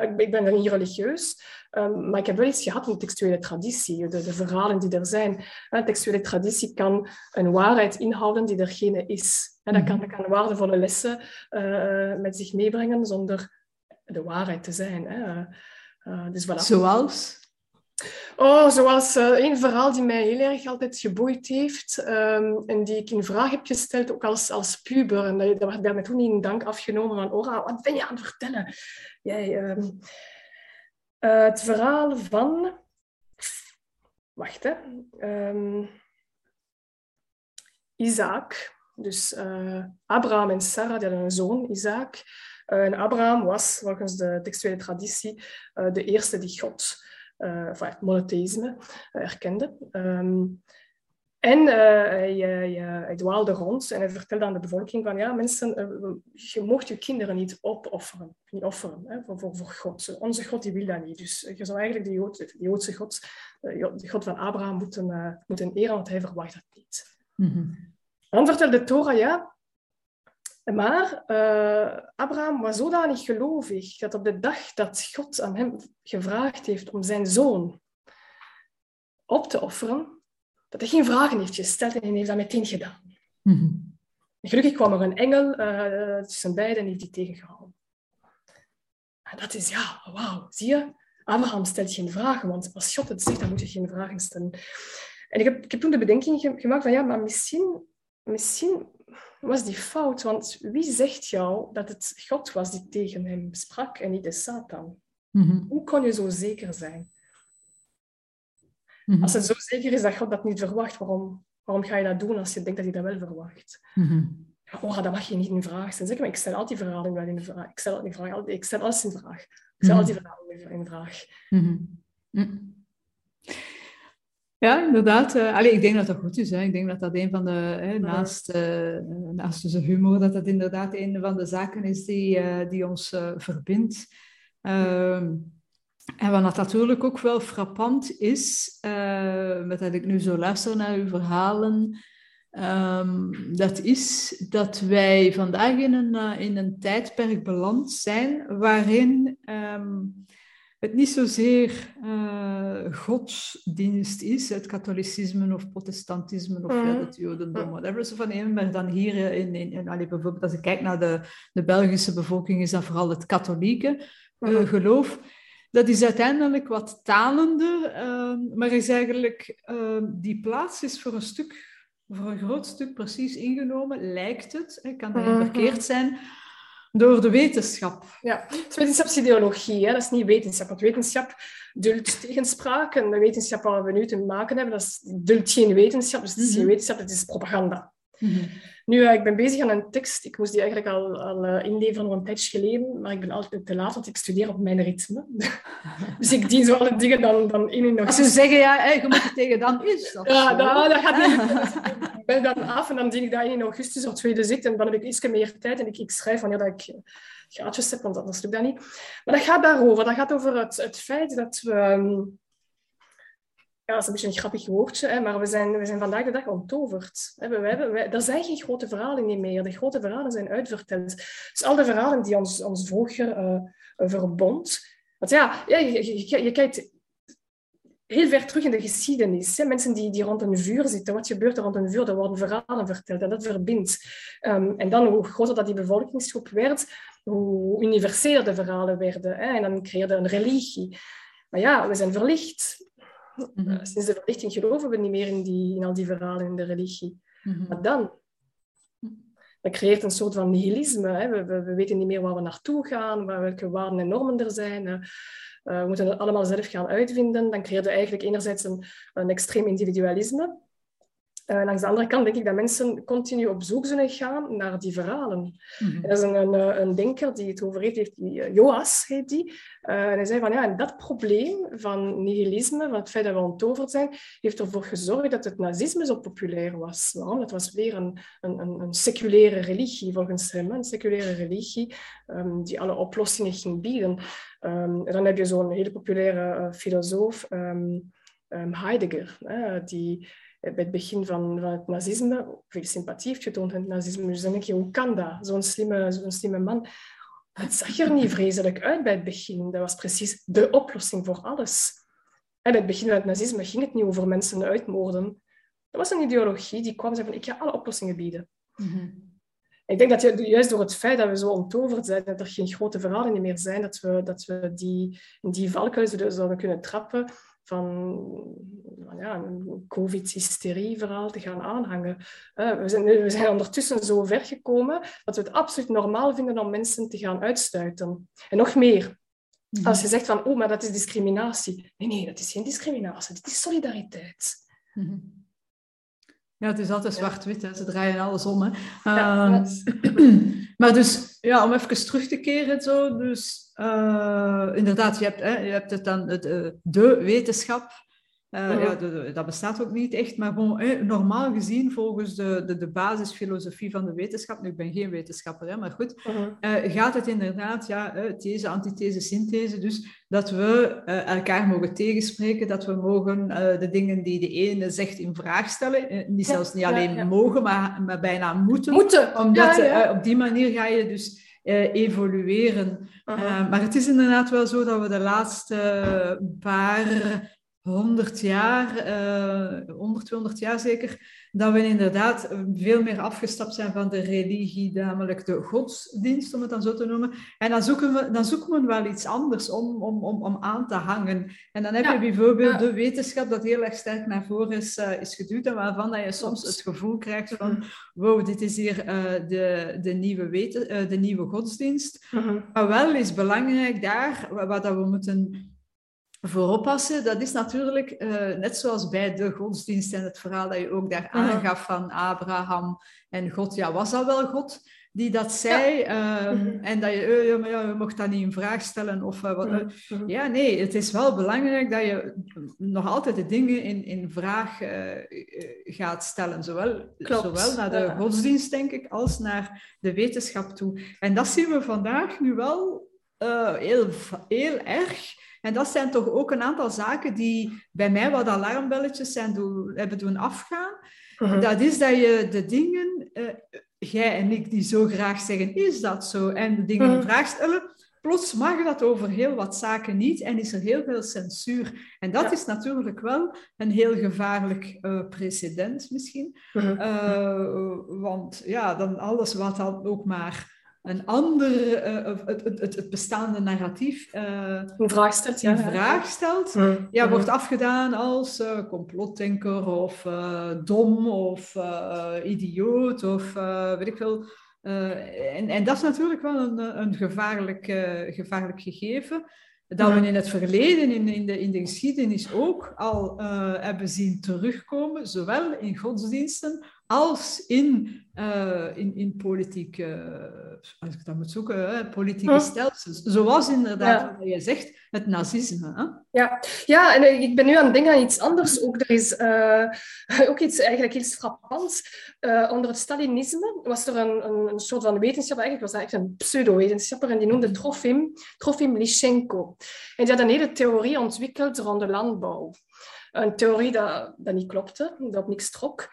Ik ben, ik ben niet religieus, um, maar ik heb wel iets gehad met textuele traditie, de, de verhalen die er zijn. Een textuele traditie kan een waarheid inhouden die er geen is. En dat kan, dat kan waardevolle lessen uh, met zich meebrengen zonder de waarheid te zijn. Hè. Uh, dus voilà. Zoals? Oh, zoals uh, een verhaal die mij heel erg altijd geboeid heeft um, en die ik in vraag heb gesteld, ook als, als puber. En dat, werd mij toen in dank afgenomen van, Ora, wat ben je aan het vertellen? Jij, um, uh, het verhaal van... Wacht, hè. Um, Isaac. Dus uh, Abraham en Sarah die hadden een zoon, Isaac. En Abraham was, volgens de textuele traditie, de eerste die God enfin, het monotheïsme uh, erkende. Um, en uh, hij, hij, dwaalde rond en hij vertelde aan de bevolking van ja, mensen, je mocht je kinderen niet opofferen, niet offeren hè, voor, voor, voor, God. Onze God die wil dat niet. Dus je zou eigenlijk de, Jood, de Joodse God, de God van Abraham, moeten, moeten eren, want hij verwacht dat niet. Mm -hmm. Dan vertelde Torah, ja, maar uh, Abraham was zodanig gelovig dat op de dag dat God aan hem gevraagd heeft om zijn zoon op te offeren, dat hij geen vragen heeft gesteld en hij heeft dat meteen gedaan. Mm -hmm. Gelukkig kwam er een engel uh, tussen beiden en heeft die tegengehouden. En dat is, ja, wauw, zie je? Abraham stelt geen vragen, want als God het zegt, dan moet je geen vragen stellen. En ik heb, ik heb toen de bedenking gemaakt van, ja, maar misschien, misschien was die fout. Want wie zegt jou dat het God was die tegen hem sprak en niet de Satan? Mm-hmm. Hoe kon je zo zeker zijn? Mm-hmm. Als het zo zeker is dat God dat niet verwacht, waarom, waarom ga je dat doen als je denkt dat hij dat wel verwacht? Mm-hmm. Oh, dat mag je niet in vraag stellen. Zeg maar, ik stel altijd verhalen wel in vraag. Ik stel, in vraag. Ik stel alles in vraag. Ik stel altijd verhalen in vraag. Ja, inderdaad. Uh, allee, ik denk dat dat goed is. Hè. Ik denk dat dat een van de, hè, naast, uh, naast dus humor, dat dat inderdaad een van de zaken is die, uh, die ons verbindt. Ehm, en wat natuurlijk ook wel frappant is, met dat ik nu zo luister naar uw verhalen, Ehm, dat is dat wij vandaag in een, in een tijdperk beland zijn waarin ehm, het niet zozeer uh, godsdienst is, het katholicisme of protestantisme of mm. het jodendom, whatever ze van nemen, maar dan hier in, in, in allee, bijvoorbeeld als ik kijk naar de, de Belgische bevolking, is dat vooral het katholieke uh, geloof. Dat is uiteindelijk wat talende, uh, maar is eigenlijk, die plaats is voor een stuk voor een groot stuk precies ingenomen, lijkt het, hè, kan dat mhm. verkeerd zijn, door de wetenschap. Ja, het is wetenschapsideologie, hè? dat is niet wetenschap. Want wetenschap duldt tegenspraak en de wetenschap waar we nu te maken hebben, dat is, duldt geen wetenschap, dus het is geen mhm. wetenschap, het is propaganda. Mhm. Nu, eh, ik ben bezig aan een tekst. Ik moest die eigenlijk al, al uh, inleveren nog een tijdje geleden, maar ik ben altijd te laat, want ik studeer op mijn ritme. dus ik dien zo alle dingen dan, dan in en nog. Als ze zeggen, ja, hey, je moet het tegen dan is. Ja, dat, dat, gaat niet. ik ben dan af en dan dien ik dat in augustus of tweede zit en dan heb ik iets meer tijd en ik, ik schrijf wanneer dat ik gaatjes heb, want anders lukt dat niet. Maar dat gaat daarover. Dat gaat over het, het feit dat we... Ehm, ja, dat is een beetje een grappig woordje, maar we zijn, we zijn vandaag de dag onttoverd. We, we hebben, er zijn geen grote verhalen meer. De grote verhalen zijn uitverteld. Dus al de verhalen die ons, ons vroeger uh, verbond. Want ja, je, je, kijkt heel ver terug in de geschiedenis. Hè. Mensen die, die rond een vuur zitten, wat gebeurt er rond een vuur? Er worden verhalen verteld en dat verbindt. Um, en dan, hoe groter dat die bevolkingsgroep werd, hoe universeler de verhalen werden. Hè. En dan creëerde een religie. Maar ja, we zijn verlicht. Mm -hmm. Sinds de verlichting geloven we niet meer in, die, in al die verhalen in de religie. Mm -hmm. Maar dan, dat creëert een soort van nihilisme. Hè. We, we, we, weten niet meer waar we naartoe gaan, waar, welke waarden en normen er zijn. Uh, we moeten het allemaal zelf gaan uitvinden. Dan creëert we eigenlijk enerzijds een, een extreem individualisme. Uh, langs de andere kant denk ik dat mensen continu op zoek zullen gaan naar die verhalen. Mm -hmm. Er is een, een, een, denker die het over heeft, heeft die, uh, Joas heet die. Uh, en hij zei van ja, en dat probleem van nihilisme, van het feit dat we onttoverd zijn, heeft ervoor gezorgd dat het nazisme zo populair was. Waarom? Dat was weer een, een, een seculiere religie, volgens hem. Een seculiere religie um, die alle oplossingen ging bieden. Um, en dan heb je zo'n hele populaire filosoof, um, Heidegger, die bij het begin van, van het nazisme veel sympathie heeft getoond in het nazisme. Dus dan denk je, hoe kan dat? Zo'n slimme, zo'n slimme man. Het zag er niet vreselijk uit bij het begin. Dat was precies de oplossing voor alles. En bij het begin van het nazisme ging het niet over mensen uitmoorden. Dat was een ideologie die kwam zei van, ik ga alle oplossingen bieden. Mm-hmm. Ik denk dat juist door het feit dat we zo onttoverd zijn, dat er geen grote verhalen meer zijn, dat we, dat we die, in die valkuilen zouden kunnen trappen, van ja, een COVID-hysterie-verhaal te gaan aanhangen. we, zijn, we zijn ondertussen zo ver gekomen dat we het absoluut normaal vinden om mensen te gaan uitstuiten. En nog meer, mhm. als je zegt van, oh, maar dat is discriminatie. Nee, nee, dat is geen discriminatie, dat is solidariteit. Mhm. Ja, het is altijd zwart-wit, ze draaien alles om. Hè. Ja, ehm, maar dus, ja, om even terug te keren, zo, dus uh, inderdaad, je hebt, hè, je hebt het dan de, de wetenschap. Uh, uh-huh. ja, de, dat bestaat ook niet echt, maar gewoon, normaal gezien, volgens de, de, de basisfilosofie van de wetenschap, nu ik ben geen wetenschapper, hè, maar goed, uh, gaat het inderdaad, ja, these, antithese, synthese, dus dat we elkaar mogen tegenspreken, dat we mogen de dingen die de ene zegt in vraag stellen, niet zelfs niet alleen ja. mogen, maar, maar bijna moeten. Moeten! Omdat op die manier ga je dus uh, evolueren. Uh, maar het is inderdaad wel zo dat we de laatste paar honderd jaar, uh, 100, 200 jaar zeker, dat we inderdaad veel meer afgestapt zijn van de religie, namelijk de godsdienst, om het dan zo te noemen. En dan zoeken we, dan zoeken we wel iets anders om, om, om, om aan te hangen. En dan heb ja. je bijvoorbeeld ja. de wetenschap dat heel erg sterk naar voren is, uh, is geduwd en waarvan dat je soms het gevoel krijgt van wow, dit is hier uh, de, de, nieuwe weten, uh, de nieuwe godsdienst. -huh. Maar wel is belangrijk daar, wat dat we moeten voor oppassen, dat is natuurlijk uh, net zoals bij de godsdienst en het verhaal dat je ook daar aangaf van Abraham en God. Ja, was dat wel God die dat zei? Ja. Um, en dat je, uh, ja, je mocht dat niet in vraag stellen. Of, uh, wat, Ja, nee, het is wel belangrijk dat je nog altijd de dingen in, in vraag gaat stellen. Zowel, zowel naar de ja. godsdienst, denk ik, als naar de wetenschap toe. En dat zien we vandaag nu wel heel, heel erg. En dat zijn toch ook een aantal zaken die bij mij wat alarmbelletjes zijn doen, hebben doen afgaan. Mhm. Dat is dat je de dingen, uh, jij en ik die zo graag zeggen, is dat zo? En de dingen in mhm. vraag stellen, plots mag dat over heel wat zaken niet en is er heel veel censuur. En dat is natuurlijk wel een heel gevaarlijk uh, precedent misschien. Mhm. want ja, dan alles wat dan ook maar een ander, uh, het, het, het, bestaande narratief uh, in vraag stelt, ja, vraag stelt mm. ja, wordt afgedaan als uh, complotdenker of dom of idioot of weet ik veel. en, en dat is natuurlijk wel een, een gevaarlijk, gevaarlijk gegeven dat we in het verleden, in, in, de, in de geschiedenis ook al hebben zien terugkomen, zowel in godsdiensten als in, uh, in, in politieke, als ik dat moet zoeken, hè, politieke stelsels. Zoals inderdaad, wat je zegt, het nazisme. Hè? Ja. ja, en ik ben nu aan het denken aan iets anders. Ook, er is uh, ook iets eigenlijk iets frappants. Uh, onder het Stalinisme was er een, een, een, soort van wetenschapper, eigenlijk was eigenlijk een pseudo-wetenschapper, en die noemde Trofim, Trofim Lysenko. En die had een hele theorie ontwikkeld rond de landbouw. Een theorie dat, dat niet klopte, dat op niks trok.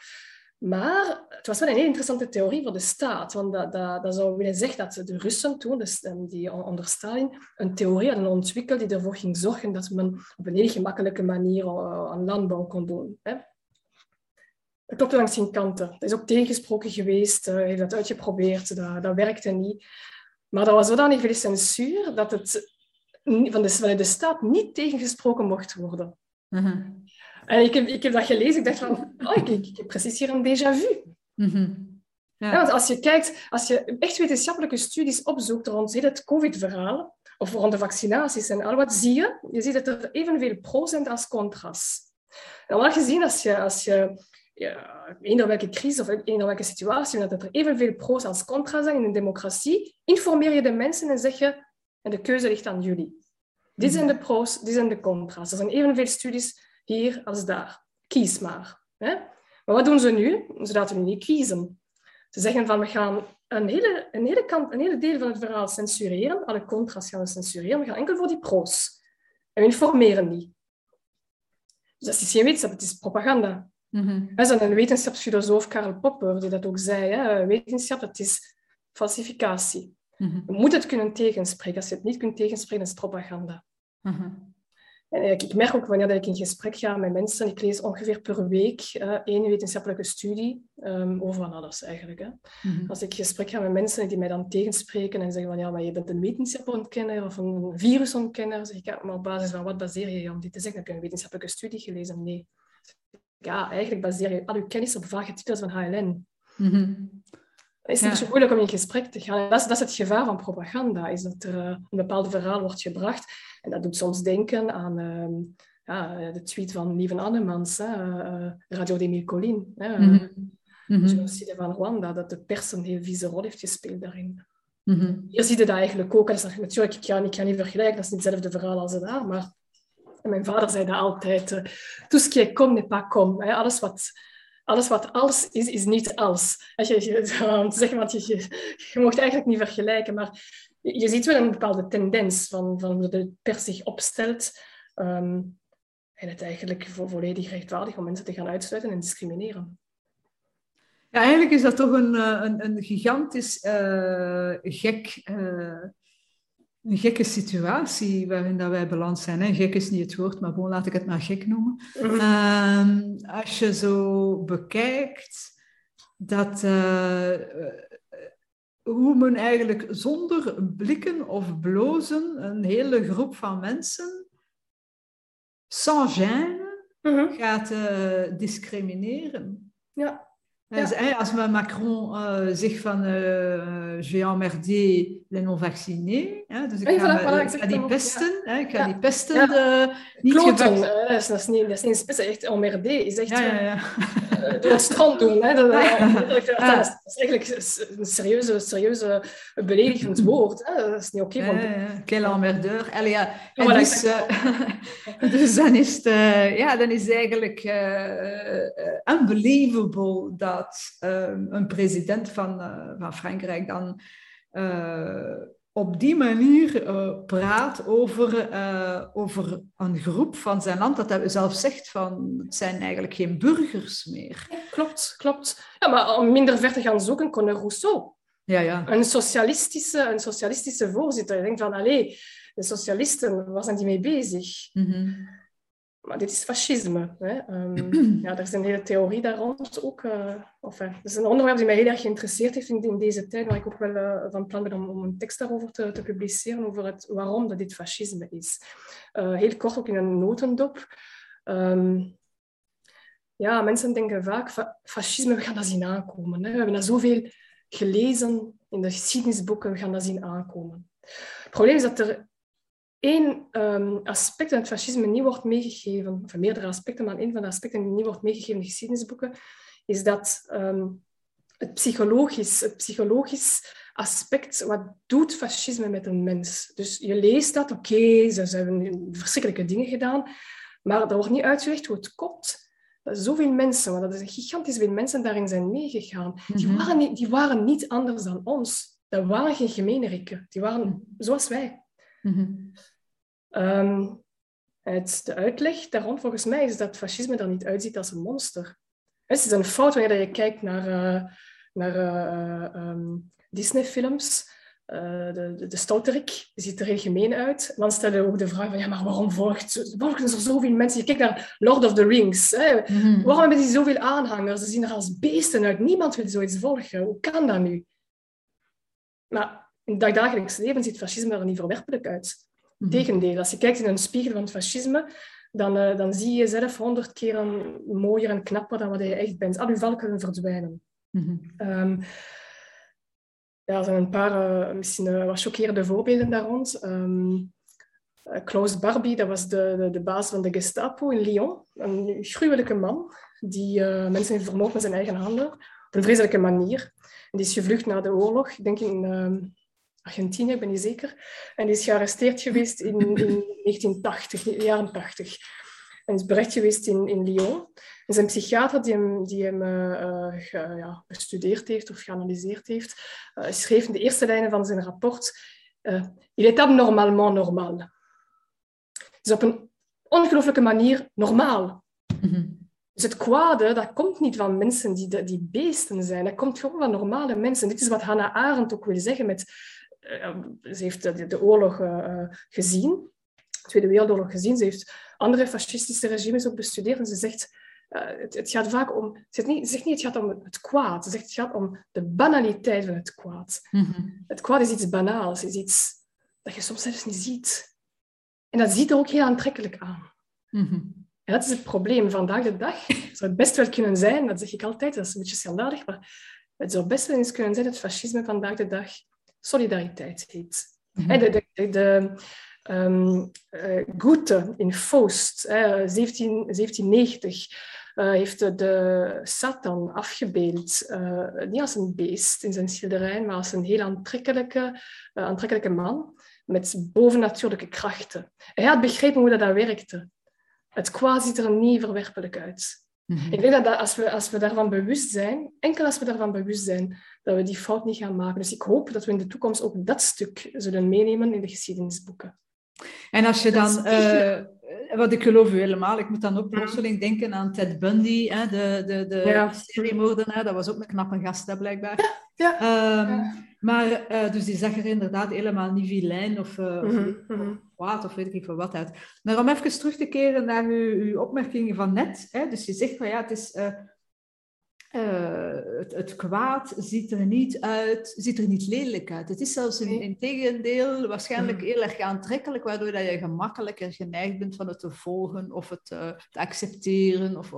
Maar het was wel een heel interessante theorie voor de staat. Want dat, dat, dat zou willen zeggen dat de Russen toen, dus, die onder Stalin, een theorie hadden ontwikkeld die ervoor ging zorgen dat men op een heel gemakkelijke manier aan landbouw kon doen. Hè. Dat klopte langs geen kanten. Dat is ook tegengesproken geweest, uh, heeft dat uitgeprobeerd, dat, dat werkte niet. Maar dat was zodanig veel censuur dat het van de, van de staat niet tegengesproken mocht worden. Uh en ik heb, ik heb dat gelezen, ik dacht van, oh, ik, ik, heb precies hier een déjà vu. Mhm. ja. want als je kijkt, als je echt wetenschappelijke studies opzoekt rond het COVID-verhaal, of rond de vaccinaties en al wat, zie je, je ziet dat er evenveel pro zijn als contra's. En al gezien, als je, als je ja, eender welke crisis of eender welke situatie, dat er evenveel pro's als contra's zijn in een democratie, informeer je de mensen en zeg je, en de keuze ligt aan jullie. Dit zijn de pro's, dit zijn de contra's. Er zijn evenveel studies hier als daar. Kies maar. Hè? Maar wat doen ze nu? Ze laten nu niet kiezen. Ze zeggen van we gaan een hele, een, hele kant, een hele deel van het verhaal censureren. Alle contra's gaan we censureren. We gaan enkel voor die pro's. En we informeren niet. Dus dat is geen wetenschap, het is propaganda. Mm -hmm. Een wetenschapsfilosoof, Karl Popper, die dat ook zei. Hè? Wetenschap, dat is falsificatie. Mm Je moet het kunnen tegenspreken. Als je het niet kunt tegenspreken, is het propaganda. Mm en ik merk ook wanneer ik in gesprek ga met mensen, ik lees ongeveer per week uh, één wetenschappelijke studie um, over van alles eigenlijk. Hè. Mhm. Als ik gesprek ga met mensen die mij dan tegenspreken en zeggen van ja, maar je bent een wetenschappenontkenner of een virusontkenner, zeg ik ja, maar op basis van wat baseer je je om dit te zeggen? Heb je een wetenschappelijke studie gelezen? Nee. Ja, eigenlijk baseer je al je kennis op vage titels van HLN. Mm is het ja. zo moeilijk om in gesprek te gaan. Dat is, dat is het gevaar van propaganda, is dat er uh, een bepaald verhaal wordt gebracht. En dat doet soms denken aan uh, ja, de tweet van Lieven Annemans, uh, Radio de Colin. Mm -hmm. De genocide van Rwanda, dat de pers een heel vieze rol heeft gespeeld daarin. Mm -hmm. Hier zie je dat eigenlijk ook. Dat is natuurlijk, ik kan, ik kan niet vergelijken, dat is niet hetzelfde verhaal als daar, maar mijn vader zei dat altijd. Uh, tout ce qui est comme n'est pas comme. Alles wat alles wat als is, is niet als. Als je, je, zeggen, want je, je, mocht eigenlijk niet vergelijken, maar je, ziet wel een bepaalde tendens van, van hoe de pers zich opstelt. Um, en het eigenlijk volledig rechtvaardig om mensen te gaan uitsluiten en discrimineren. Ja, eigenlijk is dat toch een, eh, een, een gigantisch uh, gek uh, een gekke situatie waarin dat wij beland zijn. Hè. Gek is niet het woord, maar gewoon laat ik het maar gek noemen. Mhm. Ehm, als je zo bekijkt dat, uh, hoe men eigenlijk zonder blikken of blozen een hele groep van mensen sans gêne mhm. gaat uh, discrimineren. Ja. Ja. Als Macron uh, zegt van uh, je vais emmerder les non-vaccinés, dus ik ga, voilà, voilà, ik ga die pesten, ja. hè, ik ga ja. die pesten ja. de niet Kloten, uh, dat, is, dat, is niet, dat is niet pesten, echt emmerder is echt ja, ja, ja. Uh, door het strand doen. Hè, dat, dat, is, eigenlijk een serieuze, serieuze beledigend woord. Hè. Dat is niet oké. Okay, ja, ja. Quel emmerdeur. Allee, ja. En voilà, dus, dus dan is het, ja, dan is eigenlijk unbelievable dat um, een president van, uh, van Frankrijk dan uh, op die manier uh, praat over, uh, over een groep van zijn land, dat hij zelf zegt van het zijn eigenlijk geen burgers meer. klopt, klopt. Ja, maar om minder ver te gaan zoeken, kon Rousseau. Ja, ja. Een, socialistische, een socialistische voorzitter. Je denkt van, allee, de socialisten, waar zijn die mee bezig? Mm -hmm. Maar dit is fascisme. Hè. Um, ja, er is een hele theorie daar rond ook. Uh, enfin, dat is een onderwerp die mij heel erg geïnteresseerd heeft in, in deze tijd, waar ik ook wel uh, van plan ben om, om, een tekst daarover te, te, publiceren, over het, waarom dat dit fascisme is. Uh, heel kort ook in een notendop. Um, ja, mensen denken vaak, fa fascisme, we gaan dat zien aankomen. Hè. We hebben dat zoveel gelezen in de geschiedenisboeken, we gaan dat zien aankomen. Het probleem is dat er één um, aspect in het fascisme niet wordt meegegeven, of meerdere aspecten, maar één van de aspecten die niet wordt meegegeven in de geschiedenisboeken, is dat um, het, psychologisch, het psychologisch aspect, wat doet fascisme met een mens? Dus je leest dat, oké, okay, ze, ze hebben verschrikkelijke dingen gedaan, maar er wordt niet uitgelegd hoe het komt dat zoveel mensen, want dat is een gigantisch veel mensen daarin zijn meegegaan. Die, mhm. waren niet, die waren niet anders dan ons. Dat waren geen gemeenerikken. Die waren zoals wij. Mm -hmm. Um, het, de uitleg daarom volgens mij is dat fascisme er niet uitziet als een monster. Het is een fout wanneer je kijkt naar, uh, naar uh, um, Disney-films. Uh, de, de, de stouterik ziet er heel gemeen uit. En dan stellen we ook de vraag van, ja, maar waarom volgt, volgen er zoveel mensen? Je kijkt naar Lord of the Rings. Hè? Mm -hmm. Waarom hebben die zoveel aanhangers? Ze zien er als beesten uit. Niemand wil zoiets volgen. Hoe kan dat nu? Maar in het dagdagelijks leven ziet fascisme er niet verwerpelijk uit. -hmm. Tegendeel, als je kijkt in een spiegel van het fascisme, dan, uh, dan zie je jezelf honderd keer mooier en knapper dan wat je echt bent. Al je valken verdwijnen. Mm -hmm. um, ja, er zijn een paar uh, misschien uh, wat chockerende voorbeelden daar rond. Um, uh, Klaus Barbie, dat was de, de, de, baas van de Gestapo in Lyon. Een gruwelijke man die mensen heeft vermoord met zijn eigen handen. Op een vreselijke manier. En die is gevlucht na de oorlog, ik denk in Argentinië, ik ben niet zeker. En die is gearresteerd geweest in, in 1980, de jaren 80. En is berecht geweest in, in Lyon. En zijn psychiater die hem, die hem uh, ge, ja, bestudeerd heeft of geanalyseerd heeft, uh, schreef in de eerste lijnen van zijn rapport uh, Il est abnormalement normal. Dus op een ongelooflijke manier normaal. Mm -hmm. Dus het kwade, dat komt niet van mensen die, die beesten zijn. Dat komt gewoon van normale mensen. Dit is wat Hannah Arendt ook wil zeggen met... ze heeft de, de oorlog gezien, de Tweede Wereldoorlog gezien. Ze heeft andere fascistische regimes ook bestudeerd. En ze zegt, het, het, gaat vaak om... Ze zegt, niet, ze zegt niet het gaat om het kwaad. Ze zegt het gaat om de banaliteit van het kwaad. Mm -hmm. Het kwaad is iets banaals. is iets dat je soms zelfs niet ziet. En dat ziet er ook heel aantrekkelijk aan. Mm -hmm. En dat is het probleem. Vandaag de dag zou het best wel kunnen zijn, dat zeg ik altijd, dat is een beetje schandalig, maar het zou best wel eens kunnen zijn dat fascisme vandaag de dag solidariteit heet. Mm -hmm. de, de, Um, uh, Goethe in Faust, uh, 17, 1790, uh, heeft de, Satan afgebeeld. Uh, niet als een beest in zijn schilderij, maar als een heel aantrekkelijke, aantrekkelijke man met bovennatuurlijke krachten. Hij had begrepen hoe dat, dat werkte. Het kwaad ziet er niet verwerpelijk uit. Ik denk dat, dat als, we, als we daarvan bewust zijn, enkel als we daarvan bewust zijn, dat we die fout niet gaan maken. Dus ik hoop dat we in de toekomst ook dat stuk zullen meenemen in de geschiedenisboeken. En als je dan, uh, wat ik geloof u helemaal, ik moet dan ook plotseling denken aan Ted Bundy, hè, de, de, de ja. seriemoordenaar, dat was ook een knappe gast, hè, blijkbaar. Ja. Um, ja. Maar, uh, dus die zag er inderdaad helemaal niet vilijn of, uh, mm -hmm. of kwaad of weet ik van wat uit. Maar om even terug te keren naar uw, uw opmerkingen van net, hè, dus je zegt van ja, het is... Uh, het, het, kwaad ziet er niet uit, ziet er niet lelijk uit. Het is zelfs in, in tegendeel waarschijnlijk Mhm. heel erg aantrekkelijk, waardoor dat je gemakkelijker geneigd bent van het te volgen of het te accepteren Mhm. of,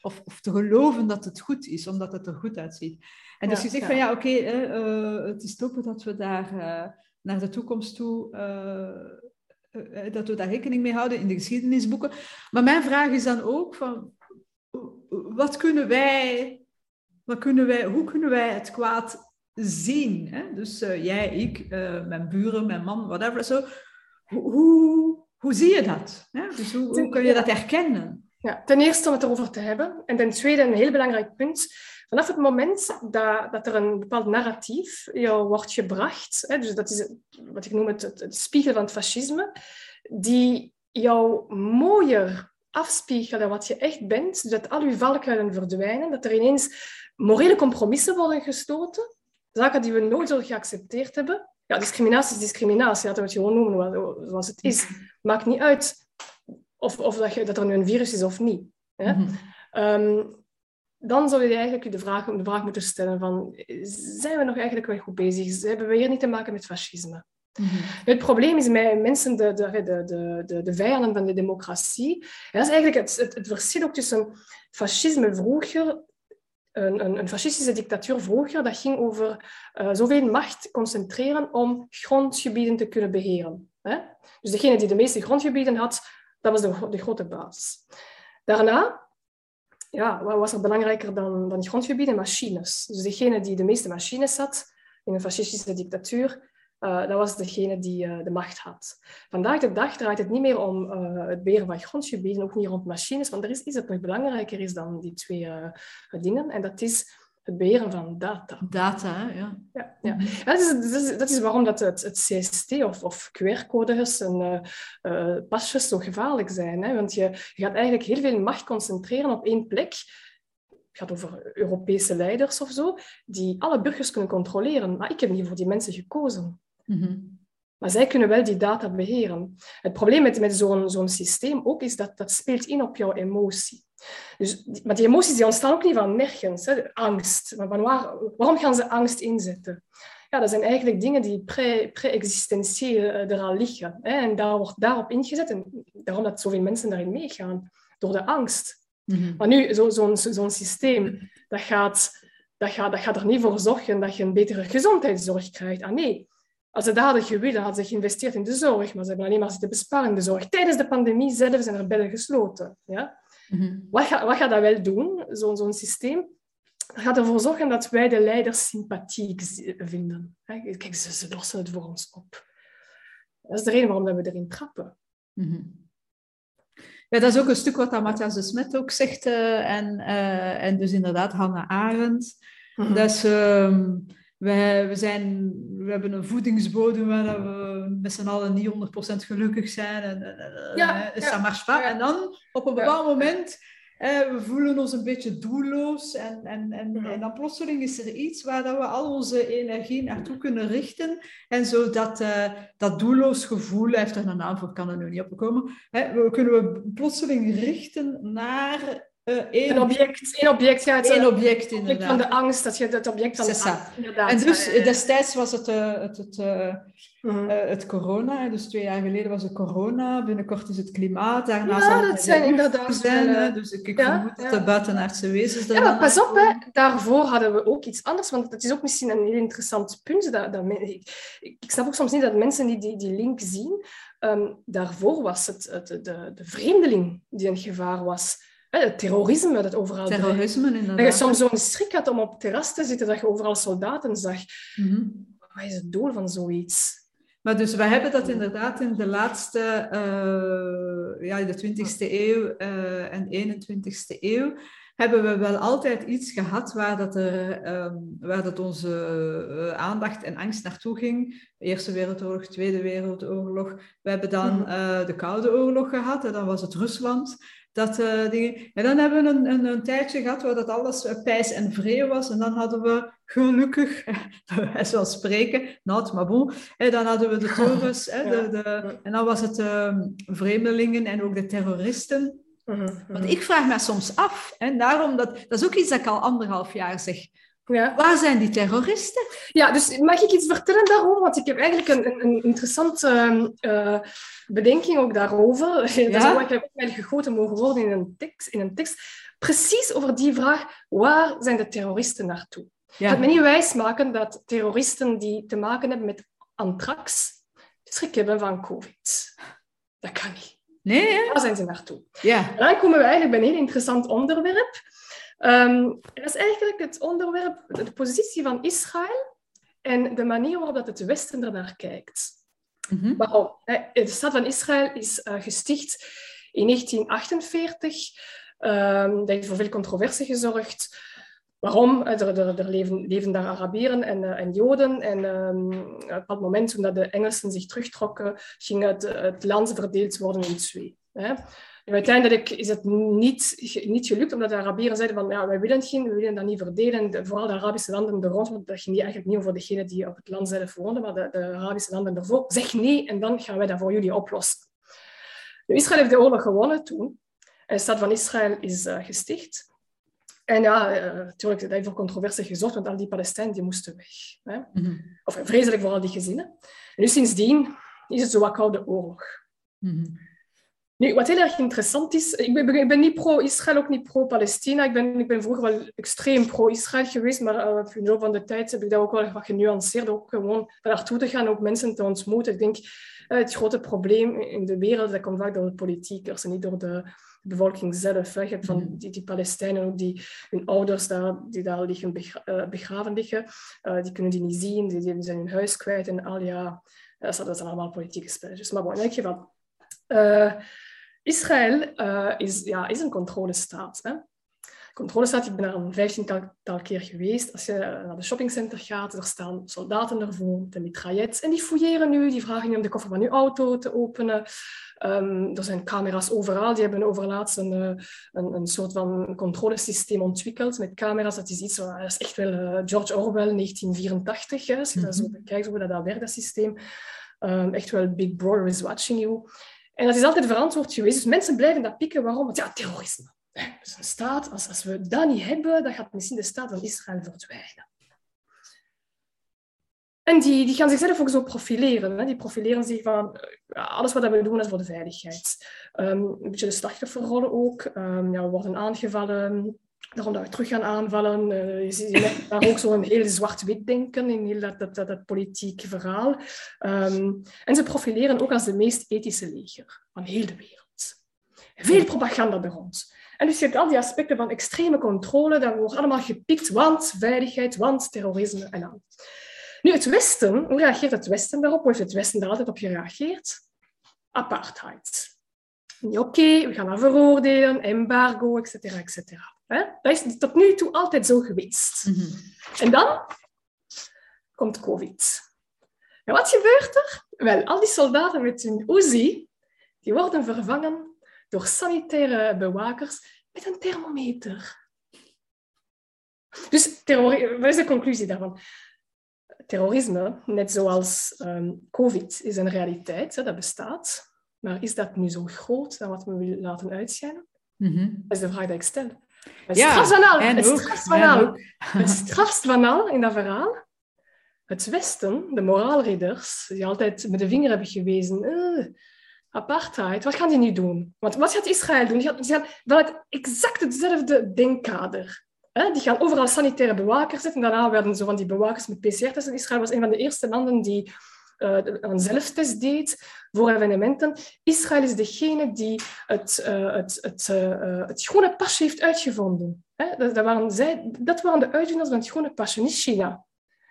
of, of te geloven dat het goed is, omdat het er goed uitziet. En dus je zegt ja. van ja, oké, okay, uh, het is top dat we daar uh, naar de toekomst toe uh, dat we daar rekening mee houden in de geschiedenisboeken. Maar mijn vraag is dan ook van wat kunnen wij, wat kunnen wij, hoe kunnen wij het kwaad zien? Hè? Dus uh, jij, ik, uh, mijn buren, mijn man, whatever. So, hoe, hoe zie je dat? Hè? Dus hoe, hoe kun je dat herkennen? Ja, ten eerste om het erover te hebben. En ten tweede, een heel belangrijk punt. Vanaf het moment dat, dat er een bepaald narratief jou wordt gebracht, hè, dus dat is wat ik noem het, het, het spiegel van het fascisme, die jou mooier afspiegelen wat je echt bent, dat al je valkuilen verdwijnen, dat er ineens morele compromissen worden gestoten, zaken die we nooit zullen geaccepteerd hebben. Ja, discriminatie is discriminatie, laten we het gewoon noemen zoals het is. Maakt niet uit of, of dat, je, dat er nu een virus is of niet. Hè? Mhm. Ehm, dan zou je eigenlijk de vraag, de vraag moeten stellen van, zijn we nog eigenlijk wel goed bezig? Hebben we hier niet te maken met fascisme? Mhm. Het probleem is met mensen, de, de, de, de, de vijanden van de democratie. dat is eigenlijk het, het, het verschil ook tussen fascisme vroeger een, een, een, fascistische dictatuur vroeger, dat ging over uh, zoveel macht concentreren om grondgebieden te kunnen beheren. Hè? Dus degene die de meeste grondgebieden had, dat was de, de grote baas. Daarna ja, wat was er belangrijker dan, dan grondgebieden? Machines. Dus degene die de meeste machines had in een fascistische dictatuur, uh, dat was degene die uh, de macht had. Vandaag de dag draait het niet meer om uh, het beheren van grondgebieden, ook niet rond machines, want er is iets dat nog belangrijker is dan die twee dingen, en dat is het beheren van data. Data, ja. ja, ja. Dat, is, dat, is, dat, is, waarom dat het, het CST of, of QR-codes en pasjes zo gevaarlijk zijn. Hè? Want je, je gaat eigenlijk heel veel macht concentreren op één plek, het gaat over Europese leiders of zo, die alle burgers kunnen controleren. Maar ik heb niet voor die mensen gekozen. Mhm. Maar zij kunnen wel die data beheren. Het probleem met, met zo'n zo'n systeem ook is dat dat speelt in op jouw emotie. Dus, maar die emoties die ontstaan ook niet van nergens. Hè. Angst. Maar van waar, waarom gaan ze angst inzetten? Ja, dat zijn eigenlijk dingen die pre-existentieel pre er al liggen. Hè. En daar wordt daarop ingezet. En daarom dat zoveel mensen daarin meegaan. Door de angst. Mm Maar nu, zo'n zo zo'n systeem, dat gaat, dat, gaat, dat gaat er niet voor zorgen dat je een betere gezondheidszorg krijgt. Ah nee, als ze dat hadden gewild, hadden ze geïnvesteerd in de zorg, maar ze hebben alleen maar zitten besparen in de zorg. Tijdens de pandemie zelf zijn er bedden gesloten. Ja? Mhm. wat, gaat, wat gaat dat wel doen, zo'n zo'n systeem? Dat gaat ervoor zorgen dat wij de leiders sympathiek vinden. Kijk, ze, ze lossen het voor ons op. Dat is de reden waarom we erin trappen. Mhm. Ja, dat is ook een stuk wat Matthias de Smet ook zegt. Uh, en, uh, en dus inderdaad Hannah Arendt. Mm Dat is... Uh, we, we, zijn, we hebben een voedingsbodem waar we met z'n allen niet 100% gelukkig zijn. En, en, ja, ja, maar En dan, op een bepaald moment, we voelen ons een beetje doelloos. En, en, en, en dan plotseling is er iets waar dat we al onze energie naartoe kunnen richten. En zo dat, uh, dat doelloos gevoel, heeft er een naam voor, kan er nu niet opkomen. Hè, we kunnen we plotseling richten naar uh, één, een object, één object gaat één object, inderdaad. van de angst, dat je het object van de angst, inderdaad. En dus destijds was het, uh, het, het, uh, uh, het corona, dus twee jaar geleden was het corona, binnenkort is het klimaat, daarna ja, dat zijn inderdaad zijn, dus ik, ik ja, vermoed dat de buitenaardse wezens... Ja, maar pas op, hè. daarvoor hadden we ook iets anders, want dat is ook misschien een heel interessant punt. Dat, dat ik, ik snap ook soms niet dat mensen die die, die link zien, um, daarvoor was het, het de, de vreemdeling die een gevaar was het terrorisme dat overal Terrorisme, inderdaad. Dat je soms zo'n schrik had om op het terras te zitten, dat je overal soldaten zag. Mm Wat is het doel van zoiets? Maar dus we hebben dat inderdaad in de laatste, uh, ja, de 20e eeuw uh, en 21e eeuw, hebben we wel altijd iets gehad waar, dat er, um, waar dat onze aandacht en angst naartoe ging. Eerste Wereldoorlog, Tweede Wereldoorlog. We hebben dan mhm. de Koude Oorlog gehad en dan was het Rusland. Dat, uh, dingen. En dan hebben we een, een, een, tijdje gehad waar dat alles uh, pijs en vrede was. En dan hadden we gelukkig, hij zal spreken, nou, maar bon. En dan hadden we de torens. ja. de, de, en dan was het uh, vreemdelingen en ook de terroristen. Want ik vraag me soms af. En daarom, dat, dat is ook iets dat ik al anderhalf jaar zeg. Ja. Waar zijn die terroristen? Ja, dus mag ik iets vertellen daarover? Want ik heb eigenlijk een, een, een interessante uh, bedenking ook daarover. Ja? Dat zou eigenlijk ook gegoten mogen worden in een, tekst, in een tekst. Precies over die vraag, waar zijn de terroristen naartoe? Ja. Gaat me niet wijsmaken dat terroristen die te maken hebben met anthrax schrik hebben van covid. Dat kan niet. Nee, hè? Waar zijn ze naartoe? Ja. En dan komen we eigenlijk bij een heel interessant onderwerp. Um, dat is eigenlijk het onderwerp, de positie van Israël en de manier waarop dat het Westen er naar kijkt. Mm Waarom? De staat van Israël is uh, gesticht in 1948. Um, dat heeft voor veel controversie gezorgd. Waarom? Er, er, er leven, leven, daar Arabieren en, en Joden. En um, op dat moment, toen de Engelsen zich terugtrokken, ging het, het land verdeeld worden in twee. Hè? Uiteindelijk is het niet, niet gelukt, omdat de Arabieren zeiden van ja, wij willen het geen, we willen dat niet verdelen. vooral de Arabische landen er rond, want dat ging niet eigenlijk niet over degenen die op het land zelf woonden, maar de, de Arabische landen ervoor. Zeg nee en dan gaan wij dat voor jullie oplossen. Israël heeft de oorlog gewonnen toen. En de stad van Israël is uh, gesticht. En ja, uh, natuurlijk, dat heeft voor controversie gezorgd, want al die Palestijnen die moesten weg. Hè? Mm -hmm. Of vreselijk voor al die gezinnen. En nu sindsdien is het zo wat koude oorlog. Mm -hmm. Nu, wat heel erg interessant is, ik ben, ik ben niet pro-Israël, ook niet pro-Palestina. Ik ben, ik ben vroeger wel extreem pro-Israël geweest, maar uh, op de loop van de tijd heb ik dat ook wel wat genuanceerd. Ook gewoon naartoe te gaan, ook mensen te ontmoeten. Ik denk, uh, het grote probleem in de wereld, dat komt vaak door de politiekers en niet door de bevolking zelf. Hè. Je hebt van mm-hmm. die, die Palestijnen, ook die, hun ouders daar, die daar liggen, begraven liggen, uh, die kunnen die niet zien, die, die zijn hun huis kwijt en al ja, dat zijn allemaal politieke spelletjes. Maar bon, in elk geval... Israël uh, is, ja, is een controlestaat. Hè? Controlestaat, ik ben daar een vijftiental keer geweest. Als je naar de shoppingcenter gaat, er staan soldaten ervoor, de mitraillettes. En die fouilleren nu, die vragen je om de koffer van je auto te openen. Um, er zijn camera's overal. Die hebben overlaatst een, eh, een, een soort van controlesysteem ontwikkeld met camera's. Dat is iets, dat is echt wel uh, George Orwell 1984. Hè? Als je dat zo bekijkt, hoe dat, dat werkt, dat systeem. Um, echt wel Big Brother is watching you. En dat is altijd verantwoord geweest. Dus mensen blijven dat pikken. Waarom? Want ja, terrorisme. Een staat, als, als we dat niet hebben, dan gaat misschien de staat van Israël verdwijnen. En die, die gaan zichzelf ook zo profileren. Hè. Die profileren zich van alles wat we doen is voor de veiligheid. Um, een beetje de slachtofferrollen ook. Um, ja, we worden aangevallen daarom dat we terug gaan aanvallen. Uh, je ziet daar ook zo'n heel zwart-wit denken in heel dat, dat, dat, dat politieke verhaal. Um, en ze profileren ook als de meest ethische leger van heel de wereld. Veel propaganda bij ons. En dus je hebt al die aspecten van extreme controle, dat wordt allemaal gepikt, want veiligheid, want terrorisme en al. Nu, het Westen, hoe reageert het Westen daarop? Hoe heeft het Westen daar altijd op gereageerd? Apartheid. Oké, we gaan dat veroordelen, embargo, etc. etc. Hè? Dat is tot nu toe altijd zo geweest. Mm -hmm. En dan komt COVID. En wat gebeurt er? Wel, al die soldaten met hun Uzi, die worden vervangen door sanitaire bewakers met een thermometer. Dus wat is de conclusie daarvan? Terrorisme, net zoals um, COVID, is een realiteit, hè, dat bestaat. Maar is dat nu zo groot dan wat we willen laten uitschijnen? Mm -hmm. Dat is de vraag die ik stel. Het ja, strafst van al. Het strafst van al. Het strafst van al in dat verhaal. Het Westen, de moraalridders, die altijd met de vinger hebben gewezen. Uh, apartheid, wat gaan die nu doen? Want wat gaat Israël doen? Die gaan, die gaan vanuit exact hetzelfde denkkader. Die gaan overal sanitaire bewakers zetten. Daarna werden zo van die bewakers met PCR-testen. Israël was een van de eerste landen die uh, een zelftest deed voor evenementen. Israël is degene die het, uh, het, het, uh, het groene pasje heeft uitgevonden. Hè? Dat, dat, waren zij, dat waren de uitvinders van het groene pasje, niet China.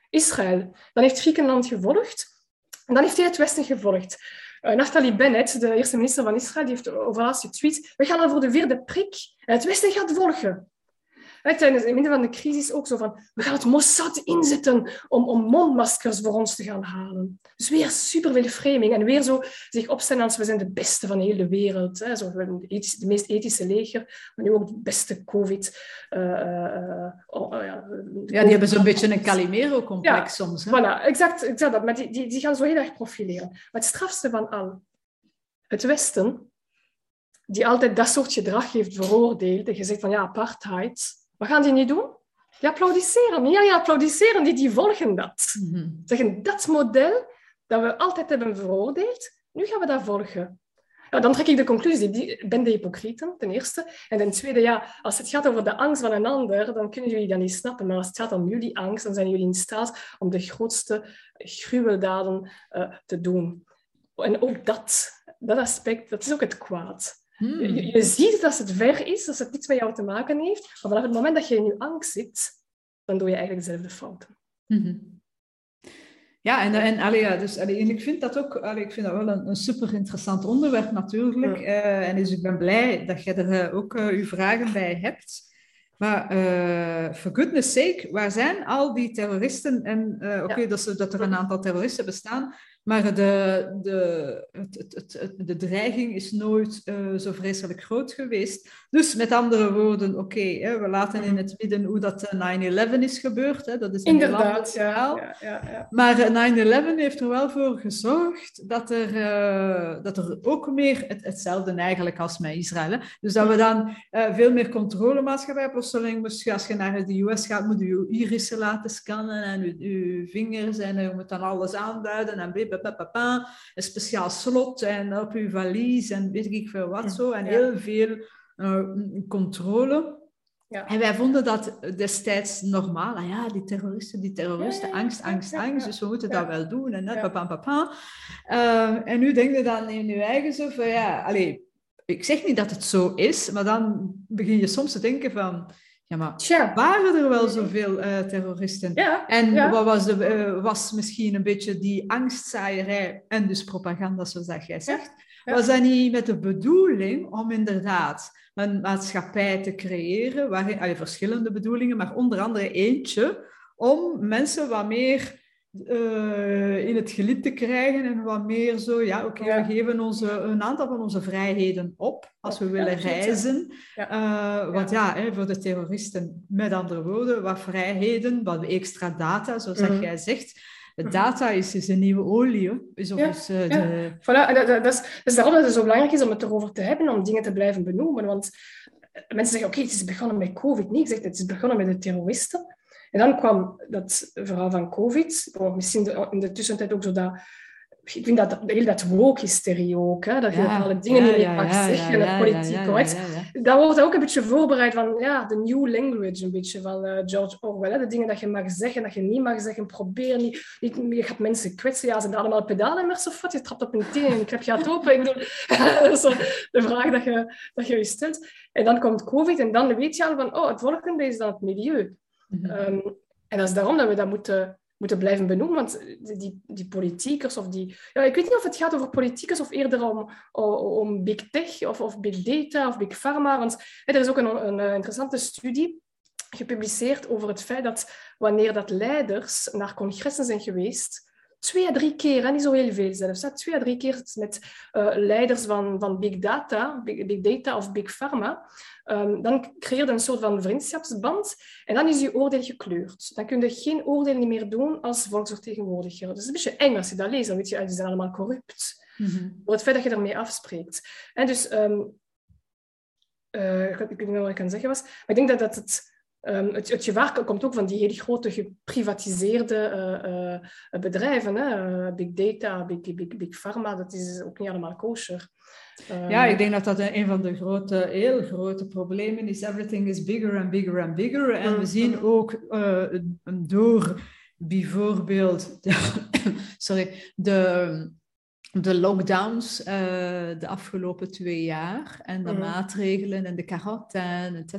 Israël. Dan heeft Griekenland gevolgd. En dan heeft hij het Westen gevolgd. Naftali Bennett, de eerste minister van Israël, die heeft overlaatst getweet we gaan dan voor de vierde prik. En het Westen gaat volgen tijdens in het midden van de crisis ook zo van, we gaan het Mossad inzetten om, om mondmaskers voor ons te gaan halen. Dus weer superveel framing en weer zo zich opstellen als we zijn de beste van heel de wereld. Hè. Zo, we hebben de meest ethische leger, maar nu ook de beste COVID. Uh, uh, oh, ja, ja, die hebben zo'n beetje een Calimero-complex ja, soms. Hè? Voilà, exact, exact dat. Maar die, die, die gaan zo heel erg profileren. Maar het strafste van al, het Westen, die altijd dat soort gedrag heeft veroordeeld en gezegd van ja, apartheid, wat gaan die niet doen? Die applaudisseren. Ja, ja, applaudisseren, die, die volgen dat. Mm Zeggen, dat model dat we altijd hebben veroordeeld, nu gaan we dat volgen. Ja, dan trek ik de conclusie, ik ben de hypocrieten, ten eerste. En ten tweede, ja, als het gaat over de angst van een ander, dan kunnen jullie dat niet snappen. Maar als het gaat om jullie angst, dan zijn jullie in staat om de grootste gruweldaden uh, te doen. En ook dat, dat aspect, dat is ook het kwaad. Hmm. Je, ziet dat het ver is, dat het niets met jou te maken heeft. Maar vanaf het moment dat je in je angst zit, dan doe je eigenlijk dezelfde fouten. Mm Ja, en, en, allee, ja, dus, allee, en ik vind dat ook allee, ik vind dat wel een, een super interessant onderwerp natuurlijk. Uh, en dus ik ben blij dat je er uh, ook uh, uw vragen bij hebt. Maar for goodness sake, waar zijn al die terroristen? En oké, okay, dat, dat er een aantal terroristen bestaan, maar de, de, het, het, het, de dreiging is nooit uh, zo vreselijk groot geweest. Dus met andere woorden, oké, okay, we laten in het midden hoe dat 9-11 is gebeurd. Hè, dat is Inderdaad, ja, ja, ja, Maar 9-11 heeft er wel voor gezorgd dat er, uh, dat er ook meer het, hetzelfde eigenlijk als met Israël. Hè. Dus dat we dan uh, veel meer controlemaatschappij. Zolang als je naar de US gaat, moet je je irissen laten scannen en je, je vingers en je moet dan alles aanduiden en een speciaal slot en op uw valies en weet ik veel wat zo. En heel veel uh, controle. Ja. En wij vonden dat destijds normaal. Ah ja, die terroristen, die terroristen, angst, angst, angst. Dus we moeten dat wel doen. En, papa, papa. Uh, en nu denk je dan in je eigen zo van, ja, allez, ik zeg niet dat het zo is, maar dan begin je soms te denken van, ja, maar waren er wel zoveel uh, terroristen? Ja, en wat was, de, uh, was misschien een beetje die angstzaaierij en dus propaganda, zoals dat jij zegt. Was dat niet met de bedoeling om inderdaad een maatschappij te creëren, waarin, allee, verschillende bedoelingen, maar onder andere eentje, om mensen wat meer uh, in het gelid te krijgen en wat meer zo, ja, oké, okay, we geven onze, een aantal van onze vrijheden op als we willen reizen. Uh, want ja, hè, voor de terroristen, met andere woorden, wat vrijheden, wat extra data, zoals mm -hmm. jij zegt. De data is, is een nieuwe olie. Is of is, uh, de... voilà. dat, dat, is, dat is daarom dat het zo belangrijk is om het erover te hebben, om dingen te blijven benoemen. Want mensen zeggen, oké, okay, het is begonnen met COVID. Nee, ik zeg, het is begonnen met de terroristen. En dan kwam dat verhaal van COVID. Misschien in de tussentijd ook zo dat... Ik vind dat heel dat woke-hysterie ook, hè? dat je ja, alle dingen ja, niet meer mag ja, zeggen, ja, politiek correct. Dat wordt ook een beetje voorbereid van ja, de new language, een beetje van uh, George Orwell. Hè? De dingen dat je mag zeggen, dat je niet mag zeggen, probeer niet. niet je gaat mensen kwetsen, ja, zijn er allemaal pedalen of wat? Je trapt op een teen en je klep gaat open. Ik bedoel, dat is de vraag dat je, dat je je stelt. En dan komt COVID en dan weet je al van, oh, het volgende is dan het milieu. Mm -hmm. en dat is daarom dat we dat moeten, moeten blijven benoemen, want die, die politiekers of die... Ja, ik weet niet of het gaat over politiekers of eerder om, om big tech of, of big data of big pharma. Want er is ook een, een interessante studie gepubliceerd over het feit dat wanneer dat leiders naar congressen zijn geweest, twee à drie keer, niet zo heel veel zelfs, twee à drie keer met uh, leiders van, van big data, big, big data of big pharma, um, dan creëer je een soort van vriendschapsband en dan is je oordeel gekleurd. Dan kun je geen oordeel meer doen als volksvertegenwoordiger. Dat is een beetje eng als je dat leest, dan weet je, die zijn allemaal corrupt. Mm -hmm. Door het feit dat je ermee afspreekt. En dus, um, uh, ik weet niet meer wat ik kan zeggen was, maar ik denk dat, dat het Um, het, het, gevaar komt ook van die hele grote geprivatiseerde uh, uh, bedrijven. Hè? Uh, big data, big, big, big pharma, dat is ook niet allemaal kosher. ja, ik denk dat dat een van de grote, heel grote problemen is. Everything is bigger and bigger and bigger. En we mm, zien ook door bijvoorbeeld de, sorry, de de lockdowns uh, de afgelopen twee jaar en de mm. maatregelen en de quarantaine, et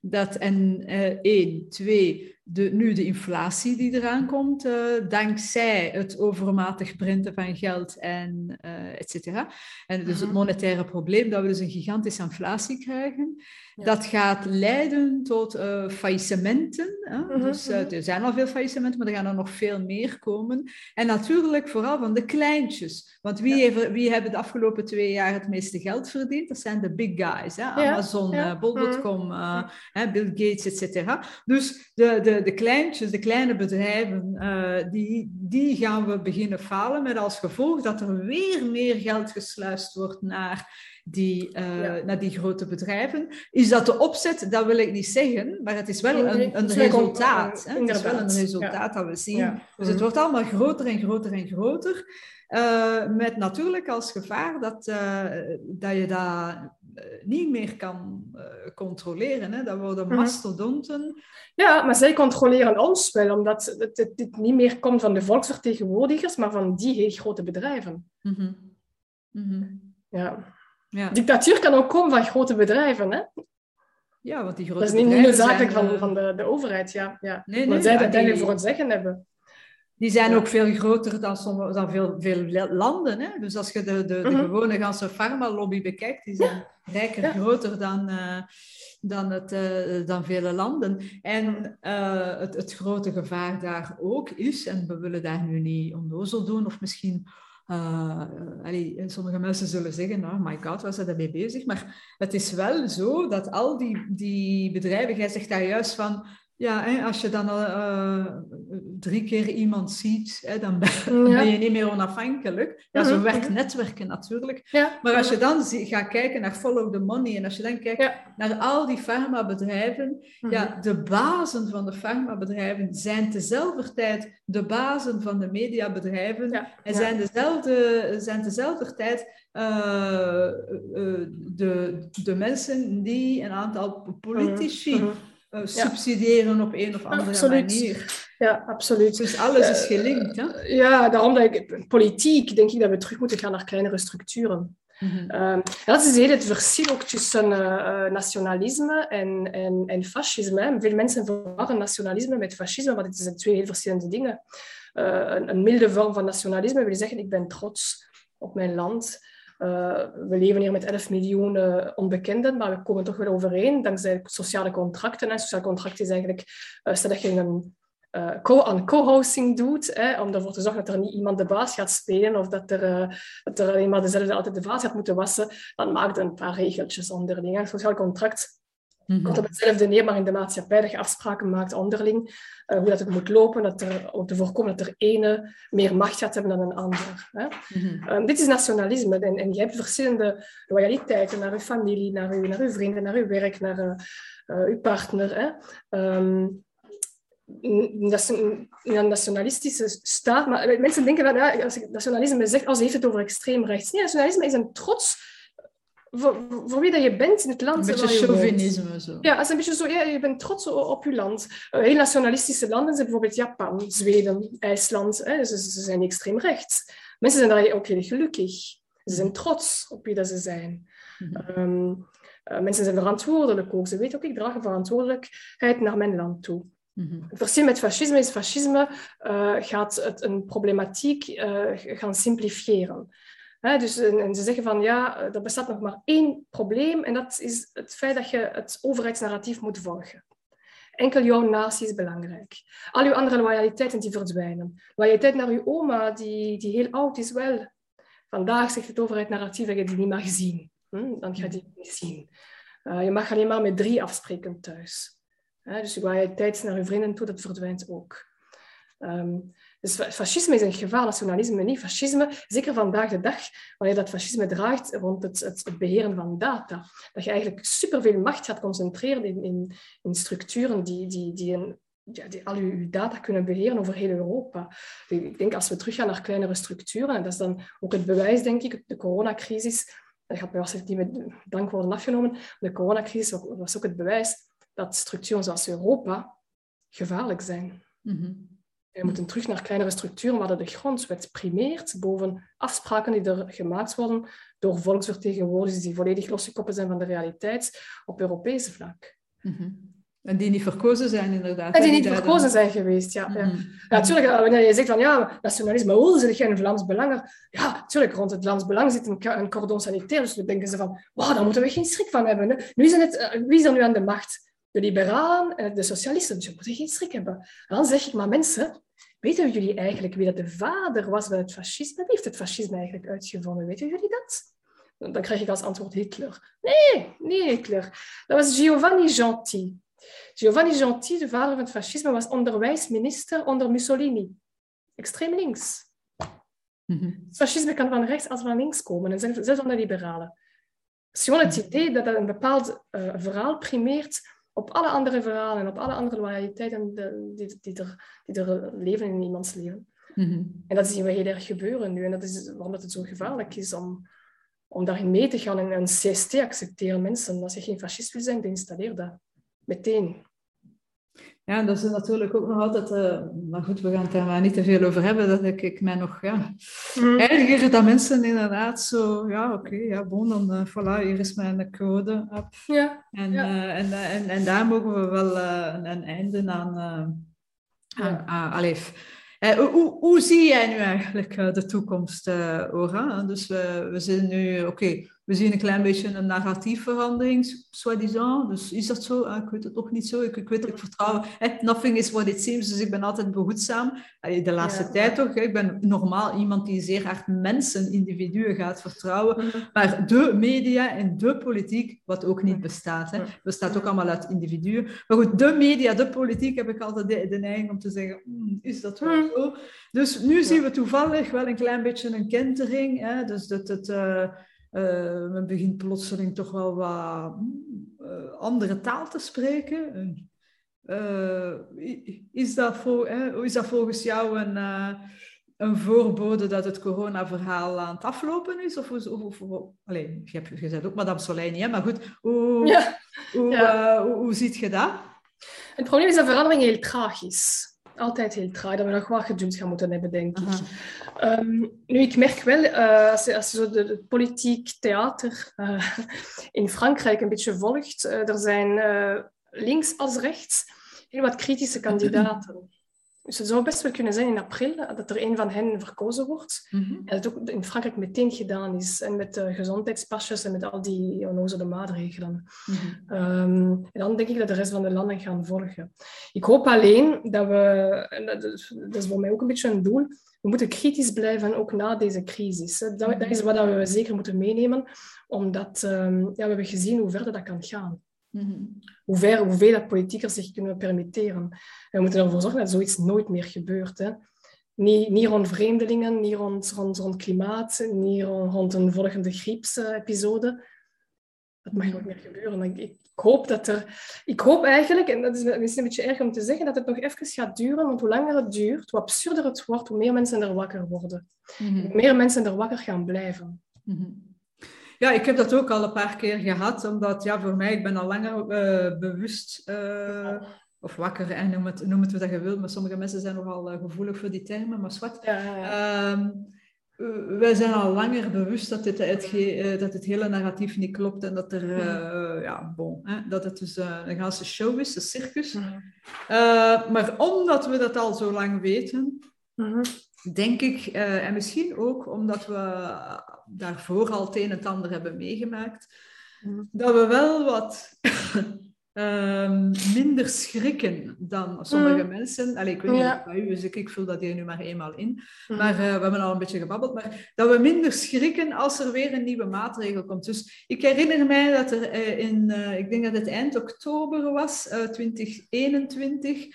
Dat en uh, één, twee, de, nu de inflatie die eraan komt, uh, dankzij het overmatig printen van geld en uh, et cetera. En dus het mhm. monetaire probleem, dat we dus een gigantische inflatie krijgen. Dat gaat leiden tot uh, faillissementen. Hè? -hmm. Dus er zijn al veel faillissementen, maar er gaan er nog veel meer komen. En natuurlijk vooral van de kleintjes. Want wie, ja. heeft, wie hebben de afgelopen twee jaar het meeste geld verdiend? Dat zijn de big guys. Hè? Amazon. Bol.com, -hmm. Bill Gates, et cetera. Dus de, de de, kleintjes, de kleine bedrijven, uh, die, die gaan we beginnen falen met als gevolg dat er weer meer geld gesluist wordt naar die, uh, ja. naar die grote bedrijven. Is dat de opzet? Dat wil ik niet zeggen, maar het is wel een, een resultaat. Hè? Het is wel een resultaat dat we zien. Ja. Dus het wordt allemaal groter en groter en groter. Uh, met natuurlijk als gevaar dat, uh, dat je dat niet meer kan uh, controleren. Hè? Dat worden mhm. mastodonten. Ja, maar zij controleren ons wel, omdat het, het, het, niet meer komt van de volksvertegenwoordigers, maar van die heel grote bedrijven. Mm -hmm. Mm -hmm. Ja. ja. Dictatuur kan ook komen van grote bedrijven. Hè? Ja, want die grote Dat is niet noodzakelijk van, van de, de overheid, ja. ja. Nee, nee, maar zij dat uiteindelijk voor het zeggen hebben. Die zijn ook veel groter dan, sommige, dan veel, veel landen. Hè? Dus als je de, de, de mhm. gewone ganse farma-lobby bekijkt, die zijn rijker groter dan, uh, dan, het, uh, dan vele landen. En uh, het, het grote gevaar daar ook is, en we willen daar nu niet onnozel doen, of misschien uh, allee, sommige mensen zullen zeggen, oh my god, was dat daarmee bezig? Maar het is wel zo dat al die, die bedrijven, jij zegt daar juist van, ja, als je dan uh, drie keer iemand ziet, hè, dan ben, je niet meer onafhankelijk. Ja, zo mhm, werkt mhm. netwerken natuurlijk. Ja. Maar als je dan gaat kijken naar follow the money en als je dan kijkt naar al die farmabedrijven, ja, de bazen van de farmabedrijven zijn tezelfde tijd de bazen van de mediabedrijven en zijn dezelfde, zijn tezelfde tijd uh, de, de mensen die een aantal politici mhm, subsidiëren op een of andere absoluut. manier. Ja, absoluut. Dus alles is eh, gelinkt. Hè? Ja, daarom dat ik, politiek denk ik dat we terug moeten gaan naar kleinere structuren. Mm -hmm. dat is heel het verschil ook tussen uh, nationalisme en, en, en fascisme. Hè. Veel mensen verwarren nationalisme met fascisme, maar dit zijn twee heel verschillende dingen. Uh, een, een milde vorm van nationalisme wil zeggen, ik ben trots op mijn land. Uh, we leven hier met 11 miljoen uh, onbekenden, maar we komen toch wel overeen dankzij sociale contracten. En sociale contract is eigenlijk, uh, stel dat je een co aan co-hosting doet, hè, om ervoor te zorgen dat er niet iemand de baas gaat spelen of dat er, dat er alleen maar dezelfde altijd de vaas gaat moeten wassen, dan maakt een paar regeltjes onderling. Een sociaal contract Mm Komt op hetzelfde neer, maar in de maatschappij dat je afspraken maakt onderling, uh, hoe dat het moet lopen, dat er, om te voorkomen dat er ene meer macht gaat hebben dan een ander. Hè. Mhm. Ehm, dit is nationalisme en, en je hebt verschillende loyaliteiten naar je familie, naar je, naar uw vrienden, naar uw werk, naar uh, uh, uw partner. Hè. Um, een, nationalistische staat, maar mensen denken dat ja, als ik nationalisme zeg, als heeft het over extreem rechts. Nee, nationalisme is een trots voor, voor, wie dat je bent in het land. Een beetje chauvinisme. Zo. Ja, is een beetje zo, ja, je bent trots op je land. Uh, heel nationalistische landen zijn bijvoorbeeld Japan, Zweden, IJsland. Hè, ze, ze, zijn extreem rechts. Mensen zijn daar ook heel gelukkig. Ze zijn trots op wie dat ze zijn. Mhm. um, uh, mensen zijn verantwoordelijk ook. Ze weten ook, ik draag verantwoordelijkheid naar mijn land toe. Mm Het verschil met fascisme is, fascisme uh, gaat het een problematiek gaan simplifiëren dus, en, ze zeggen van ja, er bestaat nog maar één probleem en dat is het feit dat je het overheidsnarratief moet volgen. Enkel jouw natie is belangrijk. Al uw andere loyaliteiten die verdwijnen. Loyaliteit naar uw oma, die, die heel oud is, wel. Vandaag zegt het overheidsnarratief dat je die niet mag zien. Hm? Dan ga je die niet zien. Uh, je mag alleen maar met drie afspreken thuis. dus je loyaliteit naar uw vrienden toe, dat verdwijnt ook. Um, dus fascisme is een gevaar, nationalisme niet. Fascisme, zeker vandaag de dag, wanneer dat fascisme draagt rond het, het, beheren van data. Dat je eigenlijk superveel macht gaat concentreren in, in, in structuren die, die, die, ja, die al je data kunnen beheren over heel Europa. Ik denk als we teruggaan naar kleinere structuren, en dat is dan ook het bewijs, denk ik, de coronacrisis, dat gaat mij waarschijnlijk niet met dank worden afgenomen, de coronacrisis was ook het bewijs dat structuren zoals Europa gevaarlijk zijn. Mm we moeten terug naar kleinere structuren waar de grondwet primeert boven afspraken die er gemaakt worden door volksvertegenwoordigers die volledig losgekoppeld zijn van de realiteit op Europese vlak. Mhm. En die niet verkozen zijn, inderdaad. En die niet verkozen zijn geweest, ja. ja. Mhm. natuurlijk, eh, wanneer je zegt van ja, nationalisme, hoe zit geen Vlaams belang? Ja, natuurlijk, rond het Vlaams belang zit een, een cordon sanitair. Dus dan denken ze van, wow, daar moeten we geen schrik van hebben. Hè. Nu is het, eh, wie is er nu aan de macht? De liberalen en de socialisten. Dus we moeten geen schrik hebben. En dan zeg ik, maar mensen, Weten jullie eigenlijk wie dat de vader was van het fascisme? Wie heeft het fascisme eigenlijk uitgevonden? Weten jullie dat? Dan krijg ik als antwoord Hitler. Nee, nee Hitler. Dat was Giovanni Gentil. Giovanni Gentil, de vader van het fascisme, was onderwijsminister onder Mussolini. Extreem links. Het fascisme kan van rechts als van links komen, en zelfs onder liberalen. Het is gewoon het idee dat een bepaald uh, verhaal primeert op alle andere verhalen en op alle andere loyaliteiten die, die, er, die er leven in iemands leven. Mhm. En dat zien we heel erg gebeuren nu. En dat is waarom het zo gevaarlijk is om, om daarin mee te gaan. En een CST accepteren mensen. Als je geen fascist wil zijn, installeer dat. Meteen. Ja, dat is natuurlijk ook nog altijd, uh, maar goed, we gaan het daar maar niet te veel over hebben, dat ik, ik mij nog, ja. Mm. Is dat mensen inderdaad zo, ja, oké, ja, bon, dan, uh, voilà, hier is mijn code, up. Ja. En, ja. Uh, en, en, en daar mogen we wel een, een, einde aan, aan, ja. aan, hoe, hoe, zie jij nu eigenlijk de toekomst, Ora? Dus we, we zijn nu, oké, we zien een klein beetje een narratiefverandering, soi-disant. Dus is dat zo? Ah, ik weet het nog niet zo. Ik, ik weet, ik vertrouw... nothing is what it seems, dus ik ben altijd behoedzaam. De laatste tijd toch. Ik ben normaal iemand die zeer hard mensen, individuen gaat vertrouwen. Mhm. Maar de media en de politiek, wat ook niet bestaat. Hè. bestaat ook allemaal uit individuen. Maar goed, de media, de politiek, heb ik altijd de, de neiging om te zeggen, hmm, is dat wel mhm. zo? Dus nu zien we toevallig wel een klein beetje een kentering. Hè. Dus dat het... Uh, uh, men begint plotseling toch wel wat uh, andere taal te spreken. Uh, is, dat voor, is dat volgens jou een, een voorbode dat het corona-verhaal aan het aflopen is? Of, of, of, alleen, je, hebt, je ook Madame Soleil niet, maar goed, hoe, ja. Hoe, ja. hoe, hoe ziet je dat? Het probleem is dat verandering heel traag is altijd heel traag, dat we nog wat geduld gaan moeten hebben, denk ik. Um, nu, ik merk wel, uh, als, je, als je zo de, de politiek theater uh, in Frankrijk een beetje volgt, uh, er zijn links als rechts heel wat kritische kandidaten. Dus het zou best wel kunnen zijn in april dat er een van hen verkozen wordt. Mm -hmm. En dat ook in Frankrijk meteen gedaan is. En met de gezondheidspasjes en met al die onnozele maatregelen. Mm -hmm. um, en dan denk ik dat de rest van de landen gaan volgen. Ik hoop alleen dat we, en dat, dat is voor mij ook een beetje een doel, we moeten kritisch blijven ook na deze crisis. Dat, dat is wat we zeker moeten meenemen, omdat um, ja, we hebben gezien hoe verder dat kan gaan. Mm Hoe ver, hoeveel dat politiekers zich kunnen permitteren. En we moeten ervoor zorgen dat zoiets nooit meer gebeurt. Hè. Niet, niet rond vreemdelingen, niet rond, rond, rond klimaat, niet rond, rond een volgende griepsepisode. Dat mag nooit meer gebeuren. Ik, ik, hoop dat er... Ik hoop eigenlijk, en dat is misschien een beetje erg om te zeggen, dat het nog even gaat duren. Want hoe langer het duurt, hoe absurder het wordt, hoe meer mensen er wakker worden. Mm Hoe meer mensen er wakker gaan blijven. Mm ja, ik heb dat ook al een paar keer gehad, omdat ja, voor mij, ik ben al langer uh, bewust uh, of wakker, en noem het, noem het wat je wilt, maar sommige mensen zijn nogal uh, gevoelig voor die termen, maar wat. Ja, ja, ja. Um, wij zijn al langer bewust dat, dit, het, dat het hele narratief niet klopt en dat er, ja, bon, hè, dat het dus een ganse show is, een circus. Mm maar omdat we dat al zo lang weten, denk ik, en misschien ook omdat we daarvoor al het een en het ander hebben meegemaakt, mm. dat we wel wat um, minder schrikken dan sommige mm. mensen. Allee, ik weet niet bij u is, ik, ik vul dat hier nu maar eenmaal in. Mm. Maar uh, we hebben al een beetje gebabbeld. Maar dat we minder schrikken als er weer een nieuwe maatregel komt. Dus ik herinner mij dat er uh, in, ik denk dat het eind oktober was, 2021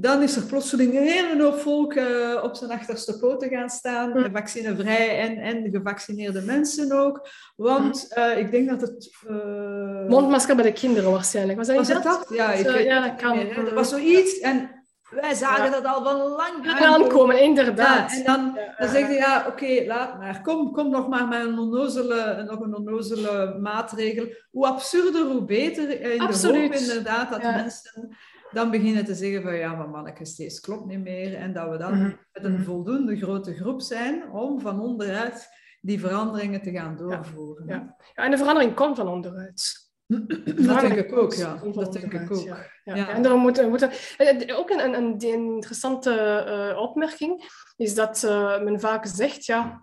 dan is er plotseling een hele hoop volk uh, op zijn achterste poten gaan staan, mm. vaccinevrij en, en gevaccineerde mensen ook. Want uh, ik denk dat het... Uh... Mondmasker bij de kinderen waarschijnlijk. Was dat, was dat? dat? Ja, ik, ja, dat kan. Meer, er was zoiets en wij zagen ja. dat al van lang aankomen. inderdaad. Ja, en dan, dan zeg je, ja, oké, okay, laat maar. Kom, kom nog maar met een onnozele, nog een onnozele maatregel. Hoe absurder, hoe beter. In Absoluut. de hoop inderdaad dat mensen dan beginnen te zeggen van ja, maar mannetjes, deze klopt niet meer. En dat we dan mhm. met een voldoende grote groep zijn om van onderuit die veranderingen te gaan doorvoeren. Ja, ja. en de verandering komt van onderuit. Dat denk ik ook, ja. Dat denk ik ook. Ja. Ja. En daarom moeten, moeten, eh, ook een, een, een interessante uh, opmerking is dat uh, men vaak zegt, ja,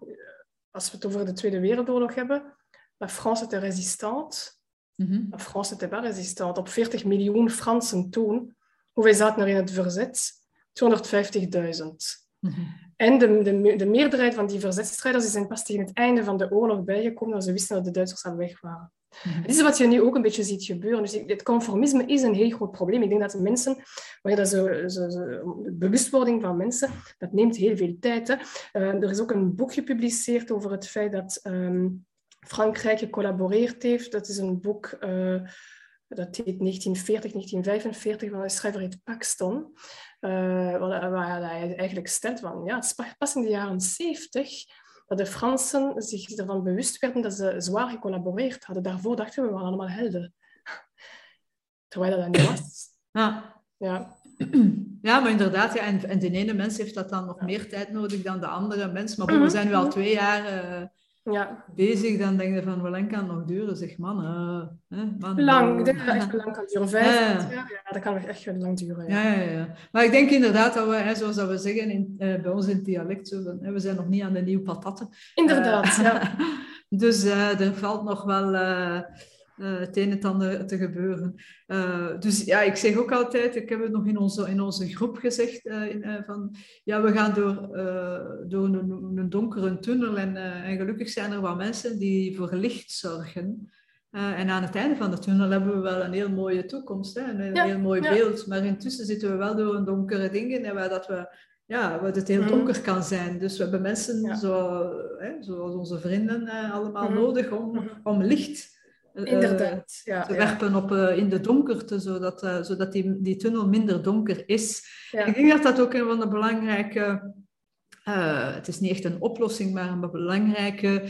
als we het over de Tweede Wereldoorlog hebben, la France était résistante. Mm -hmm. La France était pas résistante. Op 40 miljoen Fransen toen Hoeveel zaten er in het verzet? 250.000. Mm En de, de, de, meerderheid van die verzetstrijders zijn pas tegen het einde van de oorlog bijgekomen, als ze wisten dat de Duitsers al weg waren. Mm Dit is wat je nu ook een beetje ziet gebeuren. Dus het conformisme is een heel groot probleem. Ik denk dat de mensen, wanneer dat zo, de bewustwording van mensen, dat neemt heel veel tijd. Hè. Uh, er is ook een boek gepubliceerd over het feit dat um, Frankrijk gecollaboreerd heeft. Dat is een boek... Uh, dat heet 1940, 1945 van de schrijver heet Paxton. Uh, waar, hij eigenlijk stelt van, ja, het is pas in de jaren 70 dat de Fransen zich ervan bewust werden dat ze zwaar gecollaboreerd hadden. Daarvoor dachten we, we waren allemaal helden. Terwijl dat niet was. Ja. Ja. Ja, maar inderdaad, ja, en, de ene mens heeft dat dan nog meer tijd nodig dan de andere mens. Maar we zijn nu al twee jaar uh, ja. bezig, dan denk je van hoe lang kan het nog duren? Zeg man, uh, man lang, ik denk dat het echt lang kan duren. Vijf ja. jaar, ja, dat kan echt wel lang duren. Ja. Ja, ja, Maar ik denk inderdaad dat we, hè, zoals dat we zeggen in, uh, bij ons in het dialect, zo hè, we zijn nog niet aan de nieuwe patatten. Inderdaad, ja. dus er valt nog wel uh, het een en ander te gebeuren. Uh, dus ja, ik zeg ook altijd, ik heb het nog in onze, in onze groep gezegd, uh, in, van ja, we gaan door, door een, een, donkere tunnel en, en gelukkig zijn er wat mensen die voor licht zorgen. en aan het einde van de tunnel hebben we wel een heel mooie toekomst, hè, een heel mooi beeld. Maar intussen zitten we wel door een donkere dingen en waar dat we ja, waar het heel mhm. donker kan zijn. Dus we hebben mensen zo, hè, zoals onze vrienden allemaal mhm. nodig om, mhm. om licht eh, Inderdaad, ja, te werpen op, uh, in de donkerte, zodat, uh, zodat die, die tunnel minder donker is. Ik denk dat dat ook een van de belangrijke, het is niet echt een oplossing, maar een belangrijke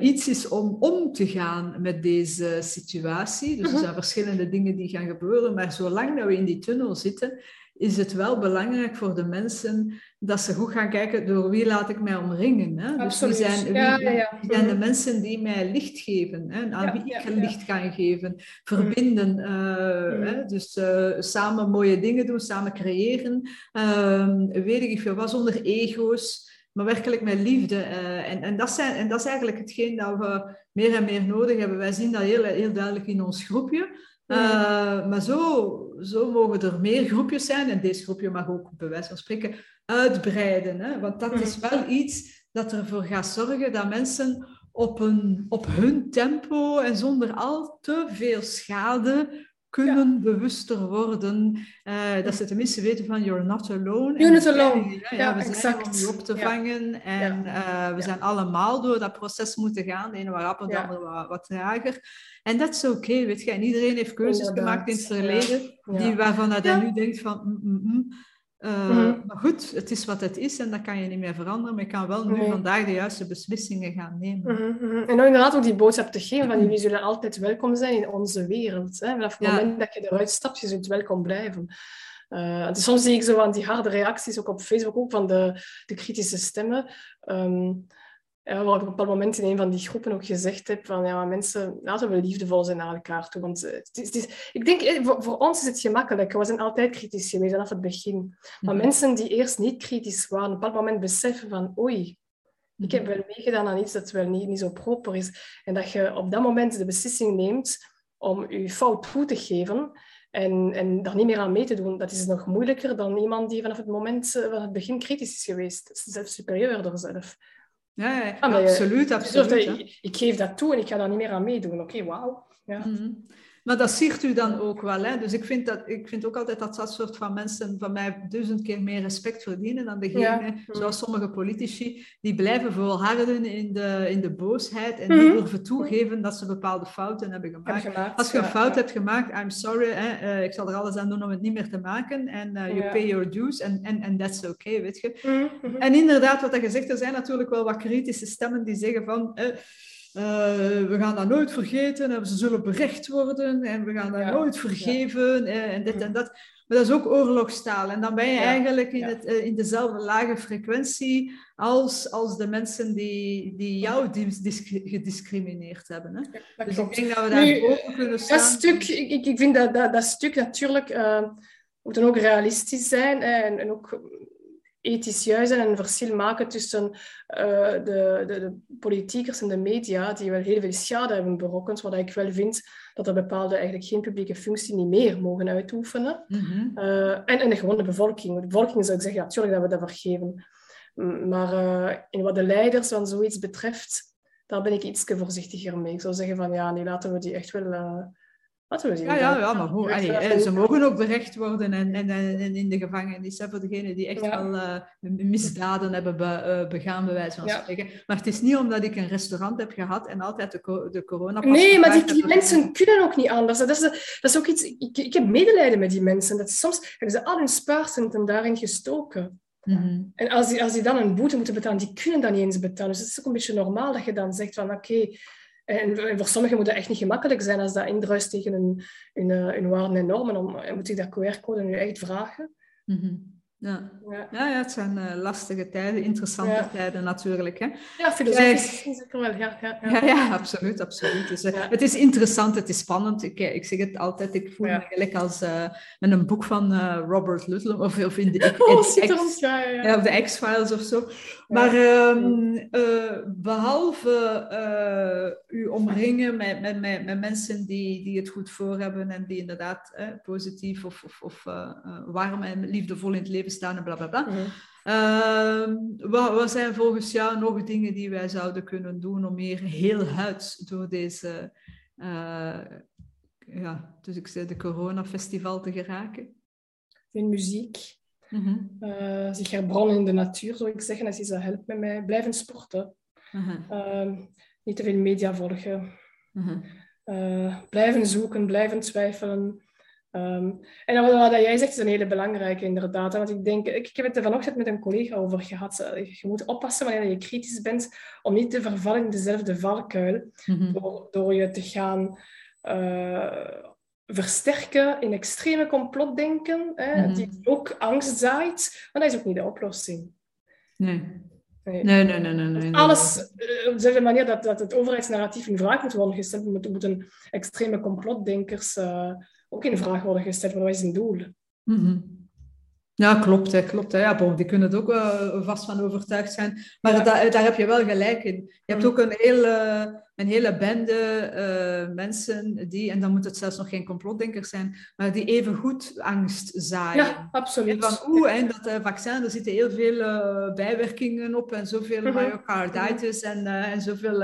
iets is om om te gaan met deze situatie. Dus er mhm. zijn verschillende dingen die gaan gebeuren, maar zolang dat we in die tunnel zitten, is het wel belangrijk voor de mensen dat ze goed gaan kijken door wie laat ik mij omringen. Hè? Dus wie zijn, wie, ja, ja, zijn de mensen die mij licht geven, hè? aan wie ik licht kan geven, verbinden. Uh, hè? Dus uh, samen mooie dingen doen, samen creëren. Uh, weet ik veel wat, zonder ego's, maar werkelijk met liefde. Uh, en, en, dat zijn, en dat is eigenlijk hetgeen dat we meer en meer nodig hebben. Wij zien dat heel, heel duidelijk in ons groepje. Uh, maar zo, zo mogen er meer groepjes zijn. En deze groepje mag ook bij wijze van spreken uitbreiden. Hè? Want dat is wel iets dat ervoor gaat zorgen dat mensen op, een, op hun tempo en zonder al te veel schade kunnen bewuster worden. Uh, dat ze tenminste weten van you're not alone. You're not alone. Ja, ja, we exact. zijn om je op te vangen. En uh, we zijn allemaal door dat proces moeten gaan. De ene wat rapper, de andere wat, wat trager. En dat is oké, okay, weet je. En iedereen heeft keuzes gemaakt in het verleden, die, waarvan hij nu denkt van... Mm, mm, mm. Uh, mm-hmm. Maar goed, het is wat het is en dat kan je niet meer veranderen. Maar je kan wel nu vandaag de juiste beslissingen gaan nemen. Mm-hmm, mm-hmm. En dan inderdaad ook die boodschap te geven van jullie zullen altijd welkom zijn in onze wereld. Hè? Vanaf het moment dat je eruit stapt, je zult welkom blijven. Uh, soms zie ik zo van die harde reacties, ook op Facebook, ook van de, de kritische stemmen. Um, ja, waar ik op een bepaald moment in een van die groepen ook gezegd heb van ja, mensen, laten we liefdevol zijn naar elkaar toe. Want het is, het is, ik denk, eh, voor, voor, ons is het gemakkelijk. We zijn altijd kritisch geweest vanaf het begin. Maar mhm. mensen die eerst niet kritisch waren, op een bepaald moment beseffen van oei, ik heb mhm. wel meegedaan aan iets dat wel niet, niet zo proper is. En dat je op dat moment de beslissing neemt om je fout toe te geven en, en daar niet meer aan mee te doen, dat is nog moeilijker dan iemand die vanaf het moment eh, van het begin kritisch is geweest. Zelfs superieur zelf. Ja, ja ah, absoluut. absoluut ik geef dat toe en ik ga daar niet meer aan meedoen. Oké, wauw. Ja. Mhm. Maar dat ziet u dan ook wel. Hè? Dus ik vind, dat, ik vind ook altijd dat dat soort van mensen van mij duizend keer meer respect verdienen dan degene, zoals sommige politici, die blijven volharden in de, in de boosheid en die mhm. durven toegeven dat ze bepaalde fouten hebben gemaakt. Als je een fout hebt gemaakt, I'm sorry, hè, uh, ik zal er alles aan doen om het niet meer te maken. En uh, you pay your dues en and, and that's okay, weet je. Mhm, en inderdaad, wat je zegt, er zijn natuurlijk wel wat kritische stemmen die zeggen van... Uh, uh, we gaan dat nooit vergeten en ze zullen berecht worden en we gaan dat nooit vergeven en, en dit en dat. Maar dat is ook oorlogstaal. En dan ben je eigenlijk in, het, uh, in dezelfde lage frequentie als, als de mensen die, die jou gediscrimineerd hebben. Hè? dus ik denk dat we daar nu, boven kunnen staan. Dat stuk, ik, ik vind dat, dat, dat stuk natuurlijk uh, moet dan ook realistisch zijn en, en ook ethisch juist en een verschil maken tussen uh, de, de, de, politiekers en de media, die wel heel veel schade hebben berokkend, wat ik wel vind dat er bepaalde eigenlijk geen publieke functie niet meer mogen uitoefenen. Mm en, en de gewone bevolking. De bevolking zou ik zeggen, natuurlijk dat we dat vergeven. Maar uh, in wat de leiders van zoiets betreft, daar ben ik iets voorzichtiger mee. Ik zou zeggen van, ja, nu laten we die echt wel we zien. Ja, ja, ja, maar hoe, allee, ze mogen ook berecht worden en, en, en in de gevangenis voor degenen die echt wel uh, misdaden hebben be, uh, begaan, bij wijze van spreken. Maar het is niet omdat ik een restaurant heb gehad en altijd de, de corona. Nee, maar die, die mensen kunnen ook niet anders. Dat is, dat is ook iets. Ik, ik heb medelijden met die mensen. Dat soms hebben ze al hun spaarcenten daarin gestoken. Mm -hmm. En als die, als die dan een boete moeten betalen, die kunnen dat niet eens betalen. Dus het is ook een beetje normaal dat je dan zegt van oké, okay, en, voor sommigen moet dat echt niet gemakkelijk zijn als dat indruist tegen hun, hun, hun waarden en normen. Dan moet ik dat QR-code nu echt vragen. Mm Ja. Ja. ja, het zijn uh, lastige tijden, interessante ja. tijden natuurlijk. Hè. Ja, filosofisch zeker wel. Ja, ja, ja. ja, absoluut. absoluut. Dus, uh, Het is interessant, het is spannend. Ik, ik zeg het altijd, ik voel me gelijk als met een boek van Robert Ludlum, of, of in de, oh, ja, ja, of de X-Files of zo. Maar um, behalve u omringen met, met, met, met, mensen die, die het goed voor hebben en die inderdaad positief of, of, of warm en liefdevol in het leven staan en bla bla bla. Mhm. Ehm, wat, wat, zijn volgens jou nog dingen die wij zouden kunnen doen om hier heel huids door deze, uh, ja, dus ik zei de corona-festival te geraken? In muziek. Mm -hmm. zich herbronnen in de natuur, zou ik zeggen. Als je dat helpt met mij, blijven sporten. Uh niet te veel media volgen. Mhm. Eh, blijven zoeken, blijven twijfelen. Ehm, en wat, wat, jij zegt is een hele belangrijke, inderdaad. Want ik denk, ik, ik heb het er vanochtend met een collega over gehad. Eh, je moet oppassen wanneer je kritisch bent om niet te vervallen in dezelfde valkuil. Mhm. door, door je te gaan uh, versterken in extreme complotdenken, hè, mm die ook angst zaait. Maar dat is ook niet de oplossing. Nee. Nee, nee, nee. nee, nee, Alles uh, op dezelfde manier dat, dat het overheidsnarratief in vraag moet worden gesteld, moeten, moeten extreme complotdenkers ook in vraag worden gesteld. Wat is een doel? Mm Ja, klopt. Hè, klopt hè. Ja, bon, die kunnen er ook uh, vast van overtuigd zijn. Maar daar, daar heb je wel gelijk in. Je hebt mhm. ook een hele, een hele bende uh, mensen die, en dan moet het zelfs nog geen complotdenkers zijn, maar die even goed angst zaaien. Ja, absoluut. van oeh, en dat uh, vaccin, er zitten heel veel bijwerkingen op en zoveel -hmm. myocarditis en, en zoveel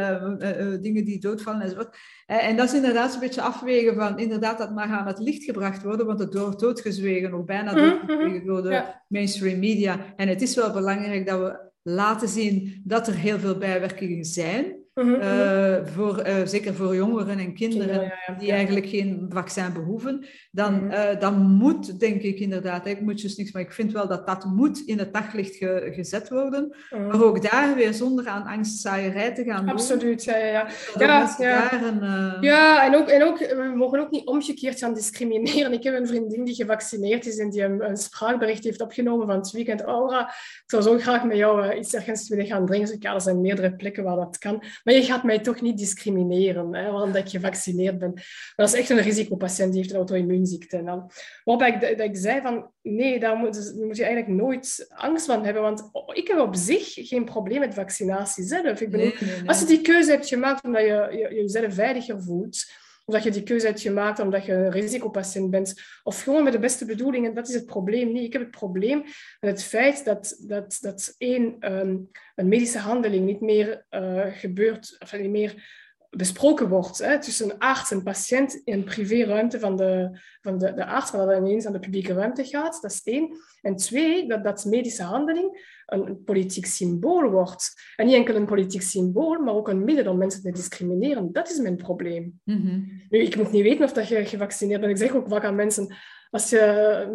dingen die doodvallen enzovoort. En dat is inderdaad een beetje afwegen van inderdaad dat mag aan het licht gebracht worden, want het wordt doodgezwegen, nog bijna mhm, doodgezwegen mhm. door de mainstream media. En het is wel belangrijk dat we laten zien dat er heel veel bijwerkingen zijn. Mhm, mhm. Eh, voor, uh, zeker voor jongeren en kinderen die eigenlijk geen vaccin behoeven, dan, mhm. eh, dan moet, denk ik inderdaad, ik moet dus niks, maar ik vind wel dat dat moet in het daglicht ge, gezet worden. Maar ook daar weer zonder aan angstzaaierij te gaan Absoluut, doen. ja. Ja, ja. Ja, een, ja en, ook, en ook, we mogen ook niet omgekeerd gaan discrimineren. Ik heb een vriendin die gevaccineerd is en die een, een spraakbericht heeft opgenomen van het weekend. Aura, ik zou zo graag met jou iets ergens willen gaan drinken. Dus ja, er zijn meerdere plekken waar dat kan. Maar je gaat mij toch niet discrimineren, hè, omdat ik gevaccineerd ben. dat is echt een risicopatiënt, die heeft een auto-immuunziekte. En dan, waarbij ik, dat ik zei van, nee, daar moet, moet, je eigenlijk nooit angst van hebben, want ik heb op zich geen probleem met vaccinatie zelf. Ik bedoel, Als je die keuze hebt gemaakt omdat je, je jezelf veiliger voelt, of dat je die keuze hebt gemaakt omdat je een risicopatiënt bent, of gewoon met de beste bedoelingen, dat is het probleem niet. Ik heb het probleem met het feit dat, dat, dat één, ehm, een medische handeling niet meer uh, gebeurt, of niet meer besproken wordt hè, tussen arts en patiënt in een privéruimte van de, van de, de arts, maar dat ineens aan de publieke ruimte gaat. Dat is één. En twee, dat dat medische handeling een, politiek symbool wordt. En niet enkel een politiek symbool, maar ook een middel om mensen te discrimineren. Dat is mijn probleem. Mhm. Nu, ik moet niet weten of dat je gevaccineerd bent. Ik zeg ook vaak aan mensen, als je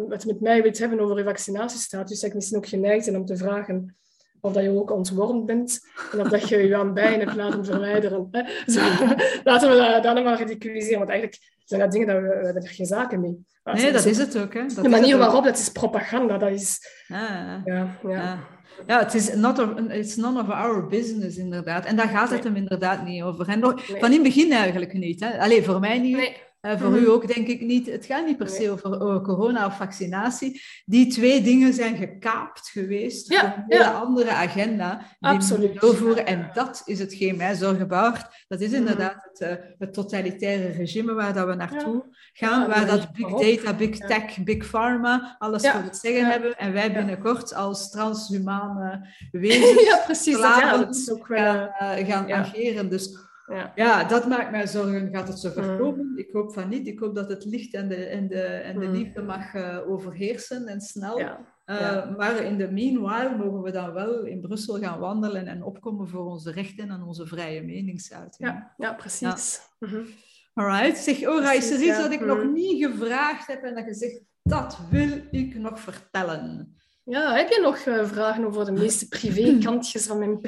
het met mij wilt hebben over je vaccinatiestatus, zeg ik misschien ook geneigd zijn om te vragen of dat je ook ontwormd bent en of dat je je aan bijen hebt laten verwijderen. Zo, laten we dat dan maar ridiculiseren, want eigenlijk zijn dat dingen dat we, we hebben er geen zaken mee. nee, dat is het ook. Hè. Dat de manier waarop, dat is propaganda. Dat is... Ah, ja, ja. Ja. het is not of, it's none of our business, inderdaad. En daar gaat het hem inderdaad niet over. En nog, Van in het begin eigenlijk niet. Hè. Alleen voor mij niet. Nee. Uh, voor u mhm. ook denk ik niet. Het gaat niet per se over, corona of vaccinatie. Die twee dingen zijn gekaapt geweest voor een hele andere agenda. Die Absoluut. Doorvoeren. En dat is hetgeen mij zorgen baart. Dat is mhm. inderdaad het, uh, het, totalitaire regime waar dat we naartoe gaan. waar dat big data, big tech, big pharma alles voor het zeggen hebben. En wij binnenkort als transhumane wezens ja, precies, dat, is ook gaan, gaan ageren. Dus ja. ja, dat maakt mij zorgen. Gaat het zo voorkomen? Mm. Ik hoop van niet. Ik hoop dat het licht en de, en de, en de mm. liefde mag uh, overheersen en snel. Ja. Uh, maar in de meanwhile mogen we dan wel in Brussel gaan wandelen en opkomen voor onze rechten en onze vrije meningsuiting. Ja, ja precies. Ja. Mm -hmm. Alright. Zeg, Ora, is er iets wat ik nog niet gevraagd heb en dat je zegt, dat wil ik nog vertellen? Ja, heb je nog uh, vragen over de meeste privé-kantjes van mijn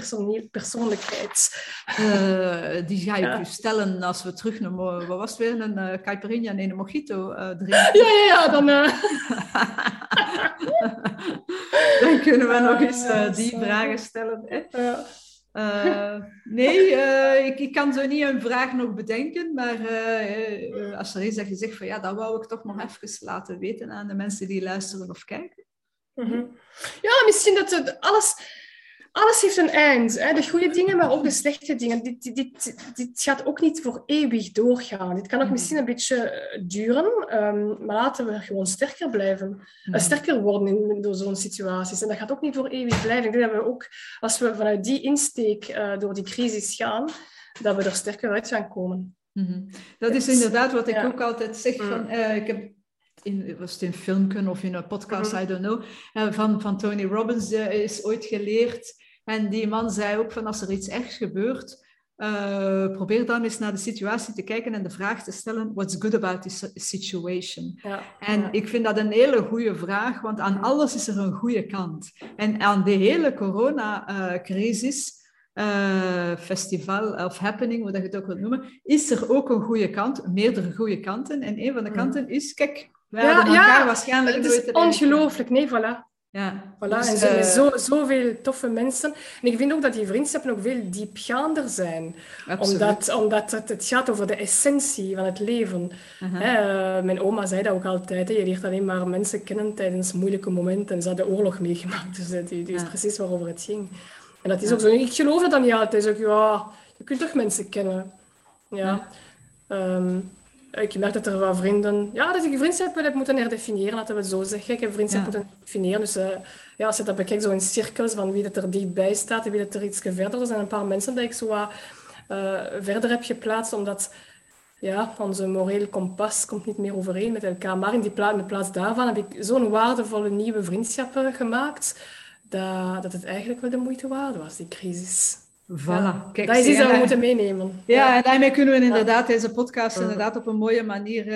persoonlijkheid? Uh, die ga ik ja. u stellen als we terug naar... Wat was het weer? Een uh, caipirinha en een mojito drinken? Ja, ja, ja. Dan... dan kunnen we nog eens uh, die vragen stellen. Hè? Uh, nee, uh, ik, ik, kan zo niet een vraag nog bedenken, maar uh, als er is dat je zegt van ja, dat wou ik toch nog even laten weten aan de mensen die luisteren of kijken. Mm -hmm. Ja, misschien dat het alles alles heeft een eind. Hè? De goede dingen, maar ook de slechte dingen. Dit, dit, dit, dit gaat ook niet voor eeuwig doorgaan. Dit kan ook mhm. misschien een beetje eh, duren, um, maar laten we gewoon sterker blijven. Uh, sterker worden in, door zo'n situaties. En dat gaat ook niet voor eeuwig blijven. Ik denk dat we ook, als we vanuit die insteek uh, door die crisis gaan, dat we er sterker uit gaan komen. Mm -hmm. Dat is inderdaad wat ik ja. ook altijd zeg. Van, mm. ik heb in, was het in filmpje of in een podcast, mhm. I don't know, van, van Tony Robbins is ooit geleerd en die man zei ook van als er iets ergs gebeurt, uh, probeer dan eens naar de situatie te kijken en de vraag te stellen: what's good about this situation? Ja, en ik vind dat een hele goede vraag, want aan alles is er een goede kant. En aan de hele coronacrisis. Uh, festival of happening, hoe dat je het ook wilt noemen, is er ook een goede kant, meerdere goede kanten. En een van de mm. kanten is, kijk, ja, ja, waarschijnlijk het is ongelooflijk, nee, voilà. Ja, voilà. Dus, en zijn uh, zo, zoveel toffe mensen. En ik vind ook dat die vriendschappen ook veel diepgaander zijn. Omdat, omdat het, het, gaat over de essentie van het leven. Uh mijn oma zei dat ook altijd. Hè. Je leert alleen maar mensen kennen tijdens moeilijke momenten. En ze hadden oorlog meegemaakt. Dus die, die is precies waarover het ging. En dat is ook zo. Ik geloof dat dan niet altijd. Ook, ja, je kunt toch mensen kennen. Ja. Um, ik merk dat er wat vrienden... Ja, dat ik vriendschap heb moeten herdefiniëren, laten we het zo zeggen. Ik heb vriendschap moeten definiëren. Dus uh, ja, als je dat bekijkt, zo in cirkels van wie dat er dichtbij staat en wie dat er iets verder... Er zijn een paar mensen dat ik zo wat uh, verder heb geplaatst, omdat... Ja, onze moreel kompas komt niet meer overeen met elkaar. Maar in, die plaats, in de plaats daarvan heb ik zo'n waardevolle nieuwe vriendschappen gemaakt, dat, dat het eigenlijk wel de moeite waard was, die crisis. Voilà. Kijk, dat is iets dat we moeten meenemen. Ja, en daarmee kunnen we inderdaad deze podcast inderdaad op een mooie manier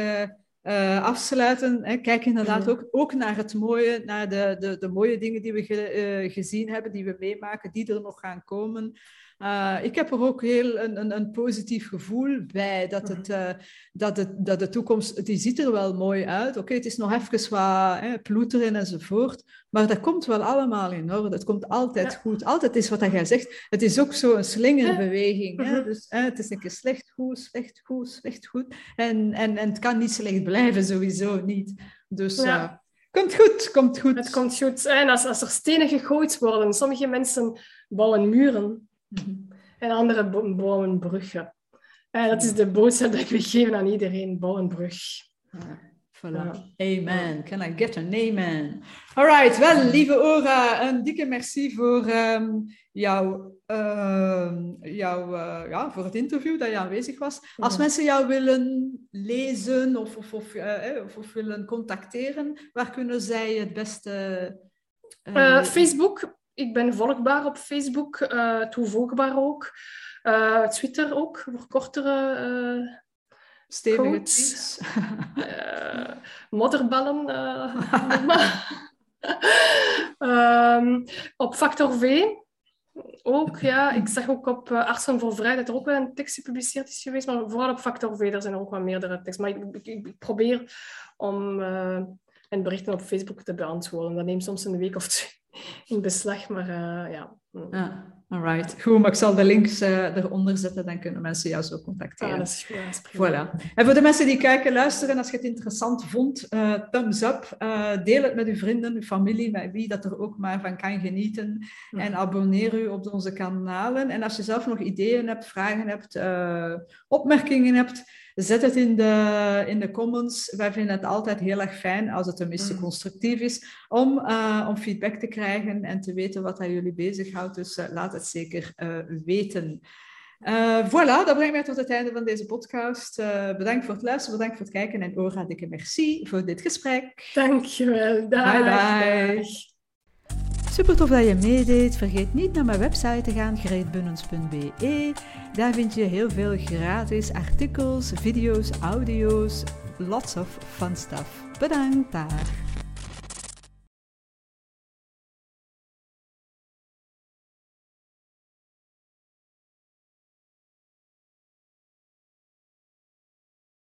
uh, afsluiten. Hè. Kijk inderdaad ook, ook naar het mooie, naar de, de, de mooie dingen die we ge, uh, gezien hebben, die we meemaken, die er nog gaan komen. Uh, ik heb er ook heel een, een, een positief gevoel bij dat, het, uh, dat, het, dat de toekomst, die ziet er wel mooi uit. Oké, okay, het is nog even wat hè, ploeteren enzovoort, maar dat komt wel allemaal in orde. Het komt altijd ja. goed. Altijd is wat jij zegt. Het is ook zo'n slingerbeweging. Hè? Dus hè, het is een keer slecht, goed, slecht, goed, slecht, goed. En, en, en het kan niet slecht blijven, sowieso niet. Dus... Ja. Uh, Komt goed, komt goed. Het komt goed. En als, als er stenen gegooid worden, sommige mensen bouwen muren. En andere bouwen bruggen. En dat is de boodschap dat ik wil geven aan iedereen. Bouw een brug. Voilà. Amen. Can I get an amen? Alright, wel, lieve Ora, een dikke merci voor um, jou, uh, jou uh, ja, voor het interview dat je aanwezig was. Als ja. mensen jou willen lezen of, of, of, uh, of, of willen contacteren, waar kunnen zij het beste... Facebook, ik ben volgbaar op Facebook, toevoegbaar ook. Twitter ook, voor kortere Stevige tweets. uh, modderballen. um, op Factor V ook, ja. Ik zag ook op uh, Artsen voor Vrij dat er ook wel een tekst gepubliceerd is geweest, maar vooral op Factor V, daar zijn er ook wel meerdere teksten. Maar ik, ik, ik probeer om uh, berichten op Facebook te beantwoorden. Dat neemt soms een week of twee in beslag, maar uh, ja. ja. Alright, goed, maar ik zal de links uh, eronder zetten, dan kunnen mensen jou zo contacteren. Ah, dat is goed, dat is voilà. En voor de mensen die kijken, luisteren, als je het interessant vond, uh, thumbs up. Uh, deel het met uw vrienden, uw familie, met wie dat er ook maar van kan genieten. Ja. En abonneer u op onze kanalen. En als je zelf nog ideeën hebt, vragen hebt, opmerkingen hebt, Zet het in de, in de comments. Wij vinden het altijd heel erg fijn, als het tenminste mm. constructief is, om, uh, om feedback te krijgen en te weten wat dat jullie bezighoudt. Dus uh, laat het zeker uh, weten. voilà, dat brengt mij tot het einde van deze podcast. bedankt voor het luisteren, bedankt voor het kijken en Ora, dikke merci voor dit gesprek. Dankjewel. Dag. Bye bye. Super tof dat je meedeed. Vergeet niet naar mijn website te gaan, greetbunnens.be. Daar vind je heel veel gratis artikels, video's, audio's, lots of fun stuff. Bedankt daar.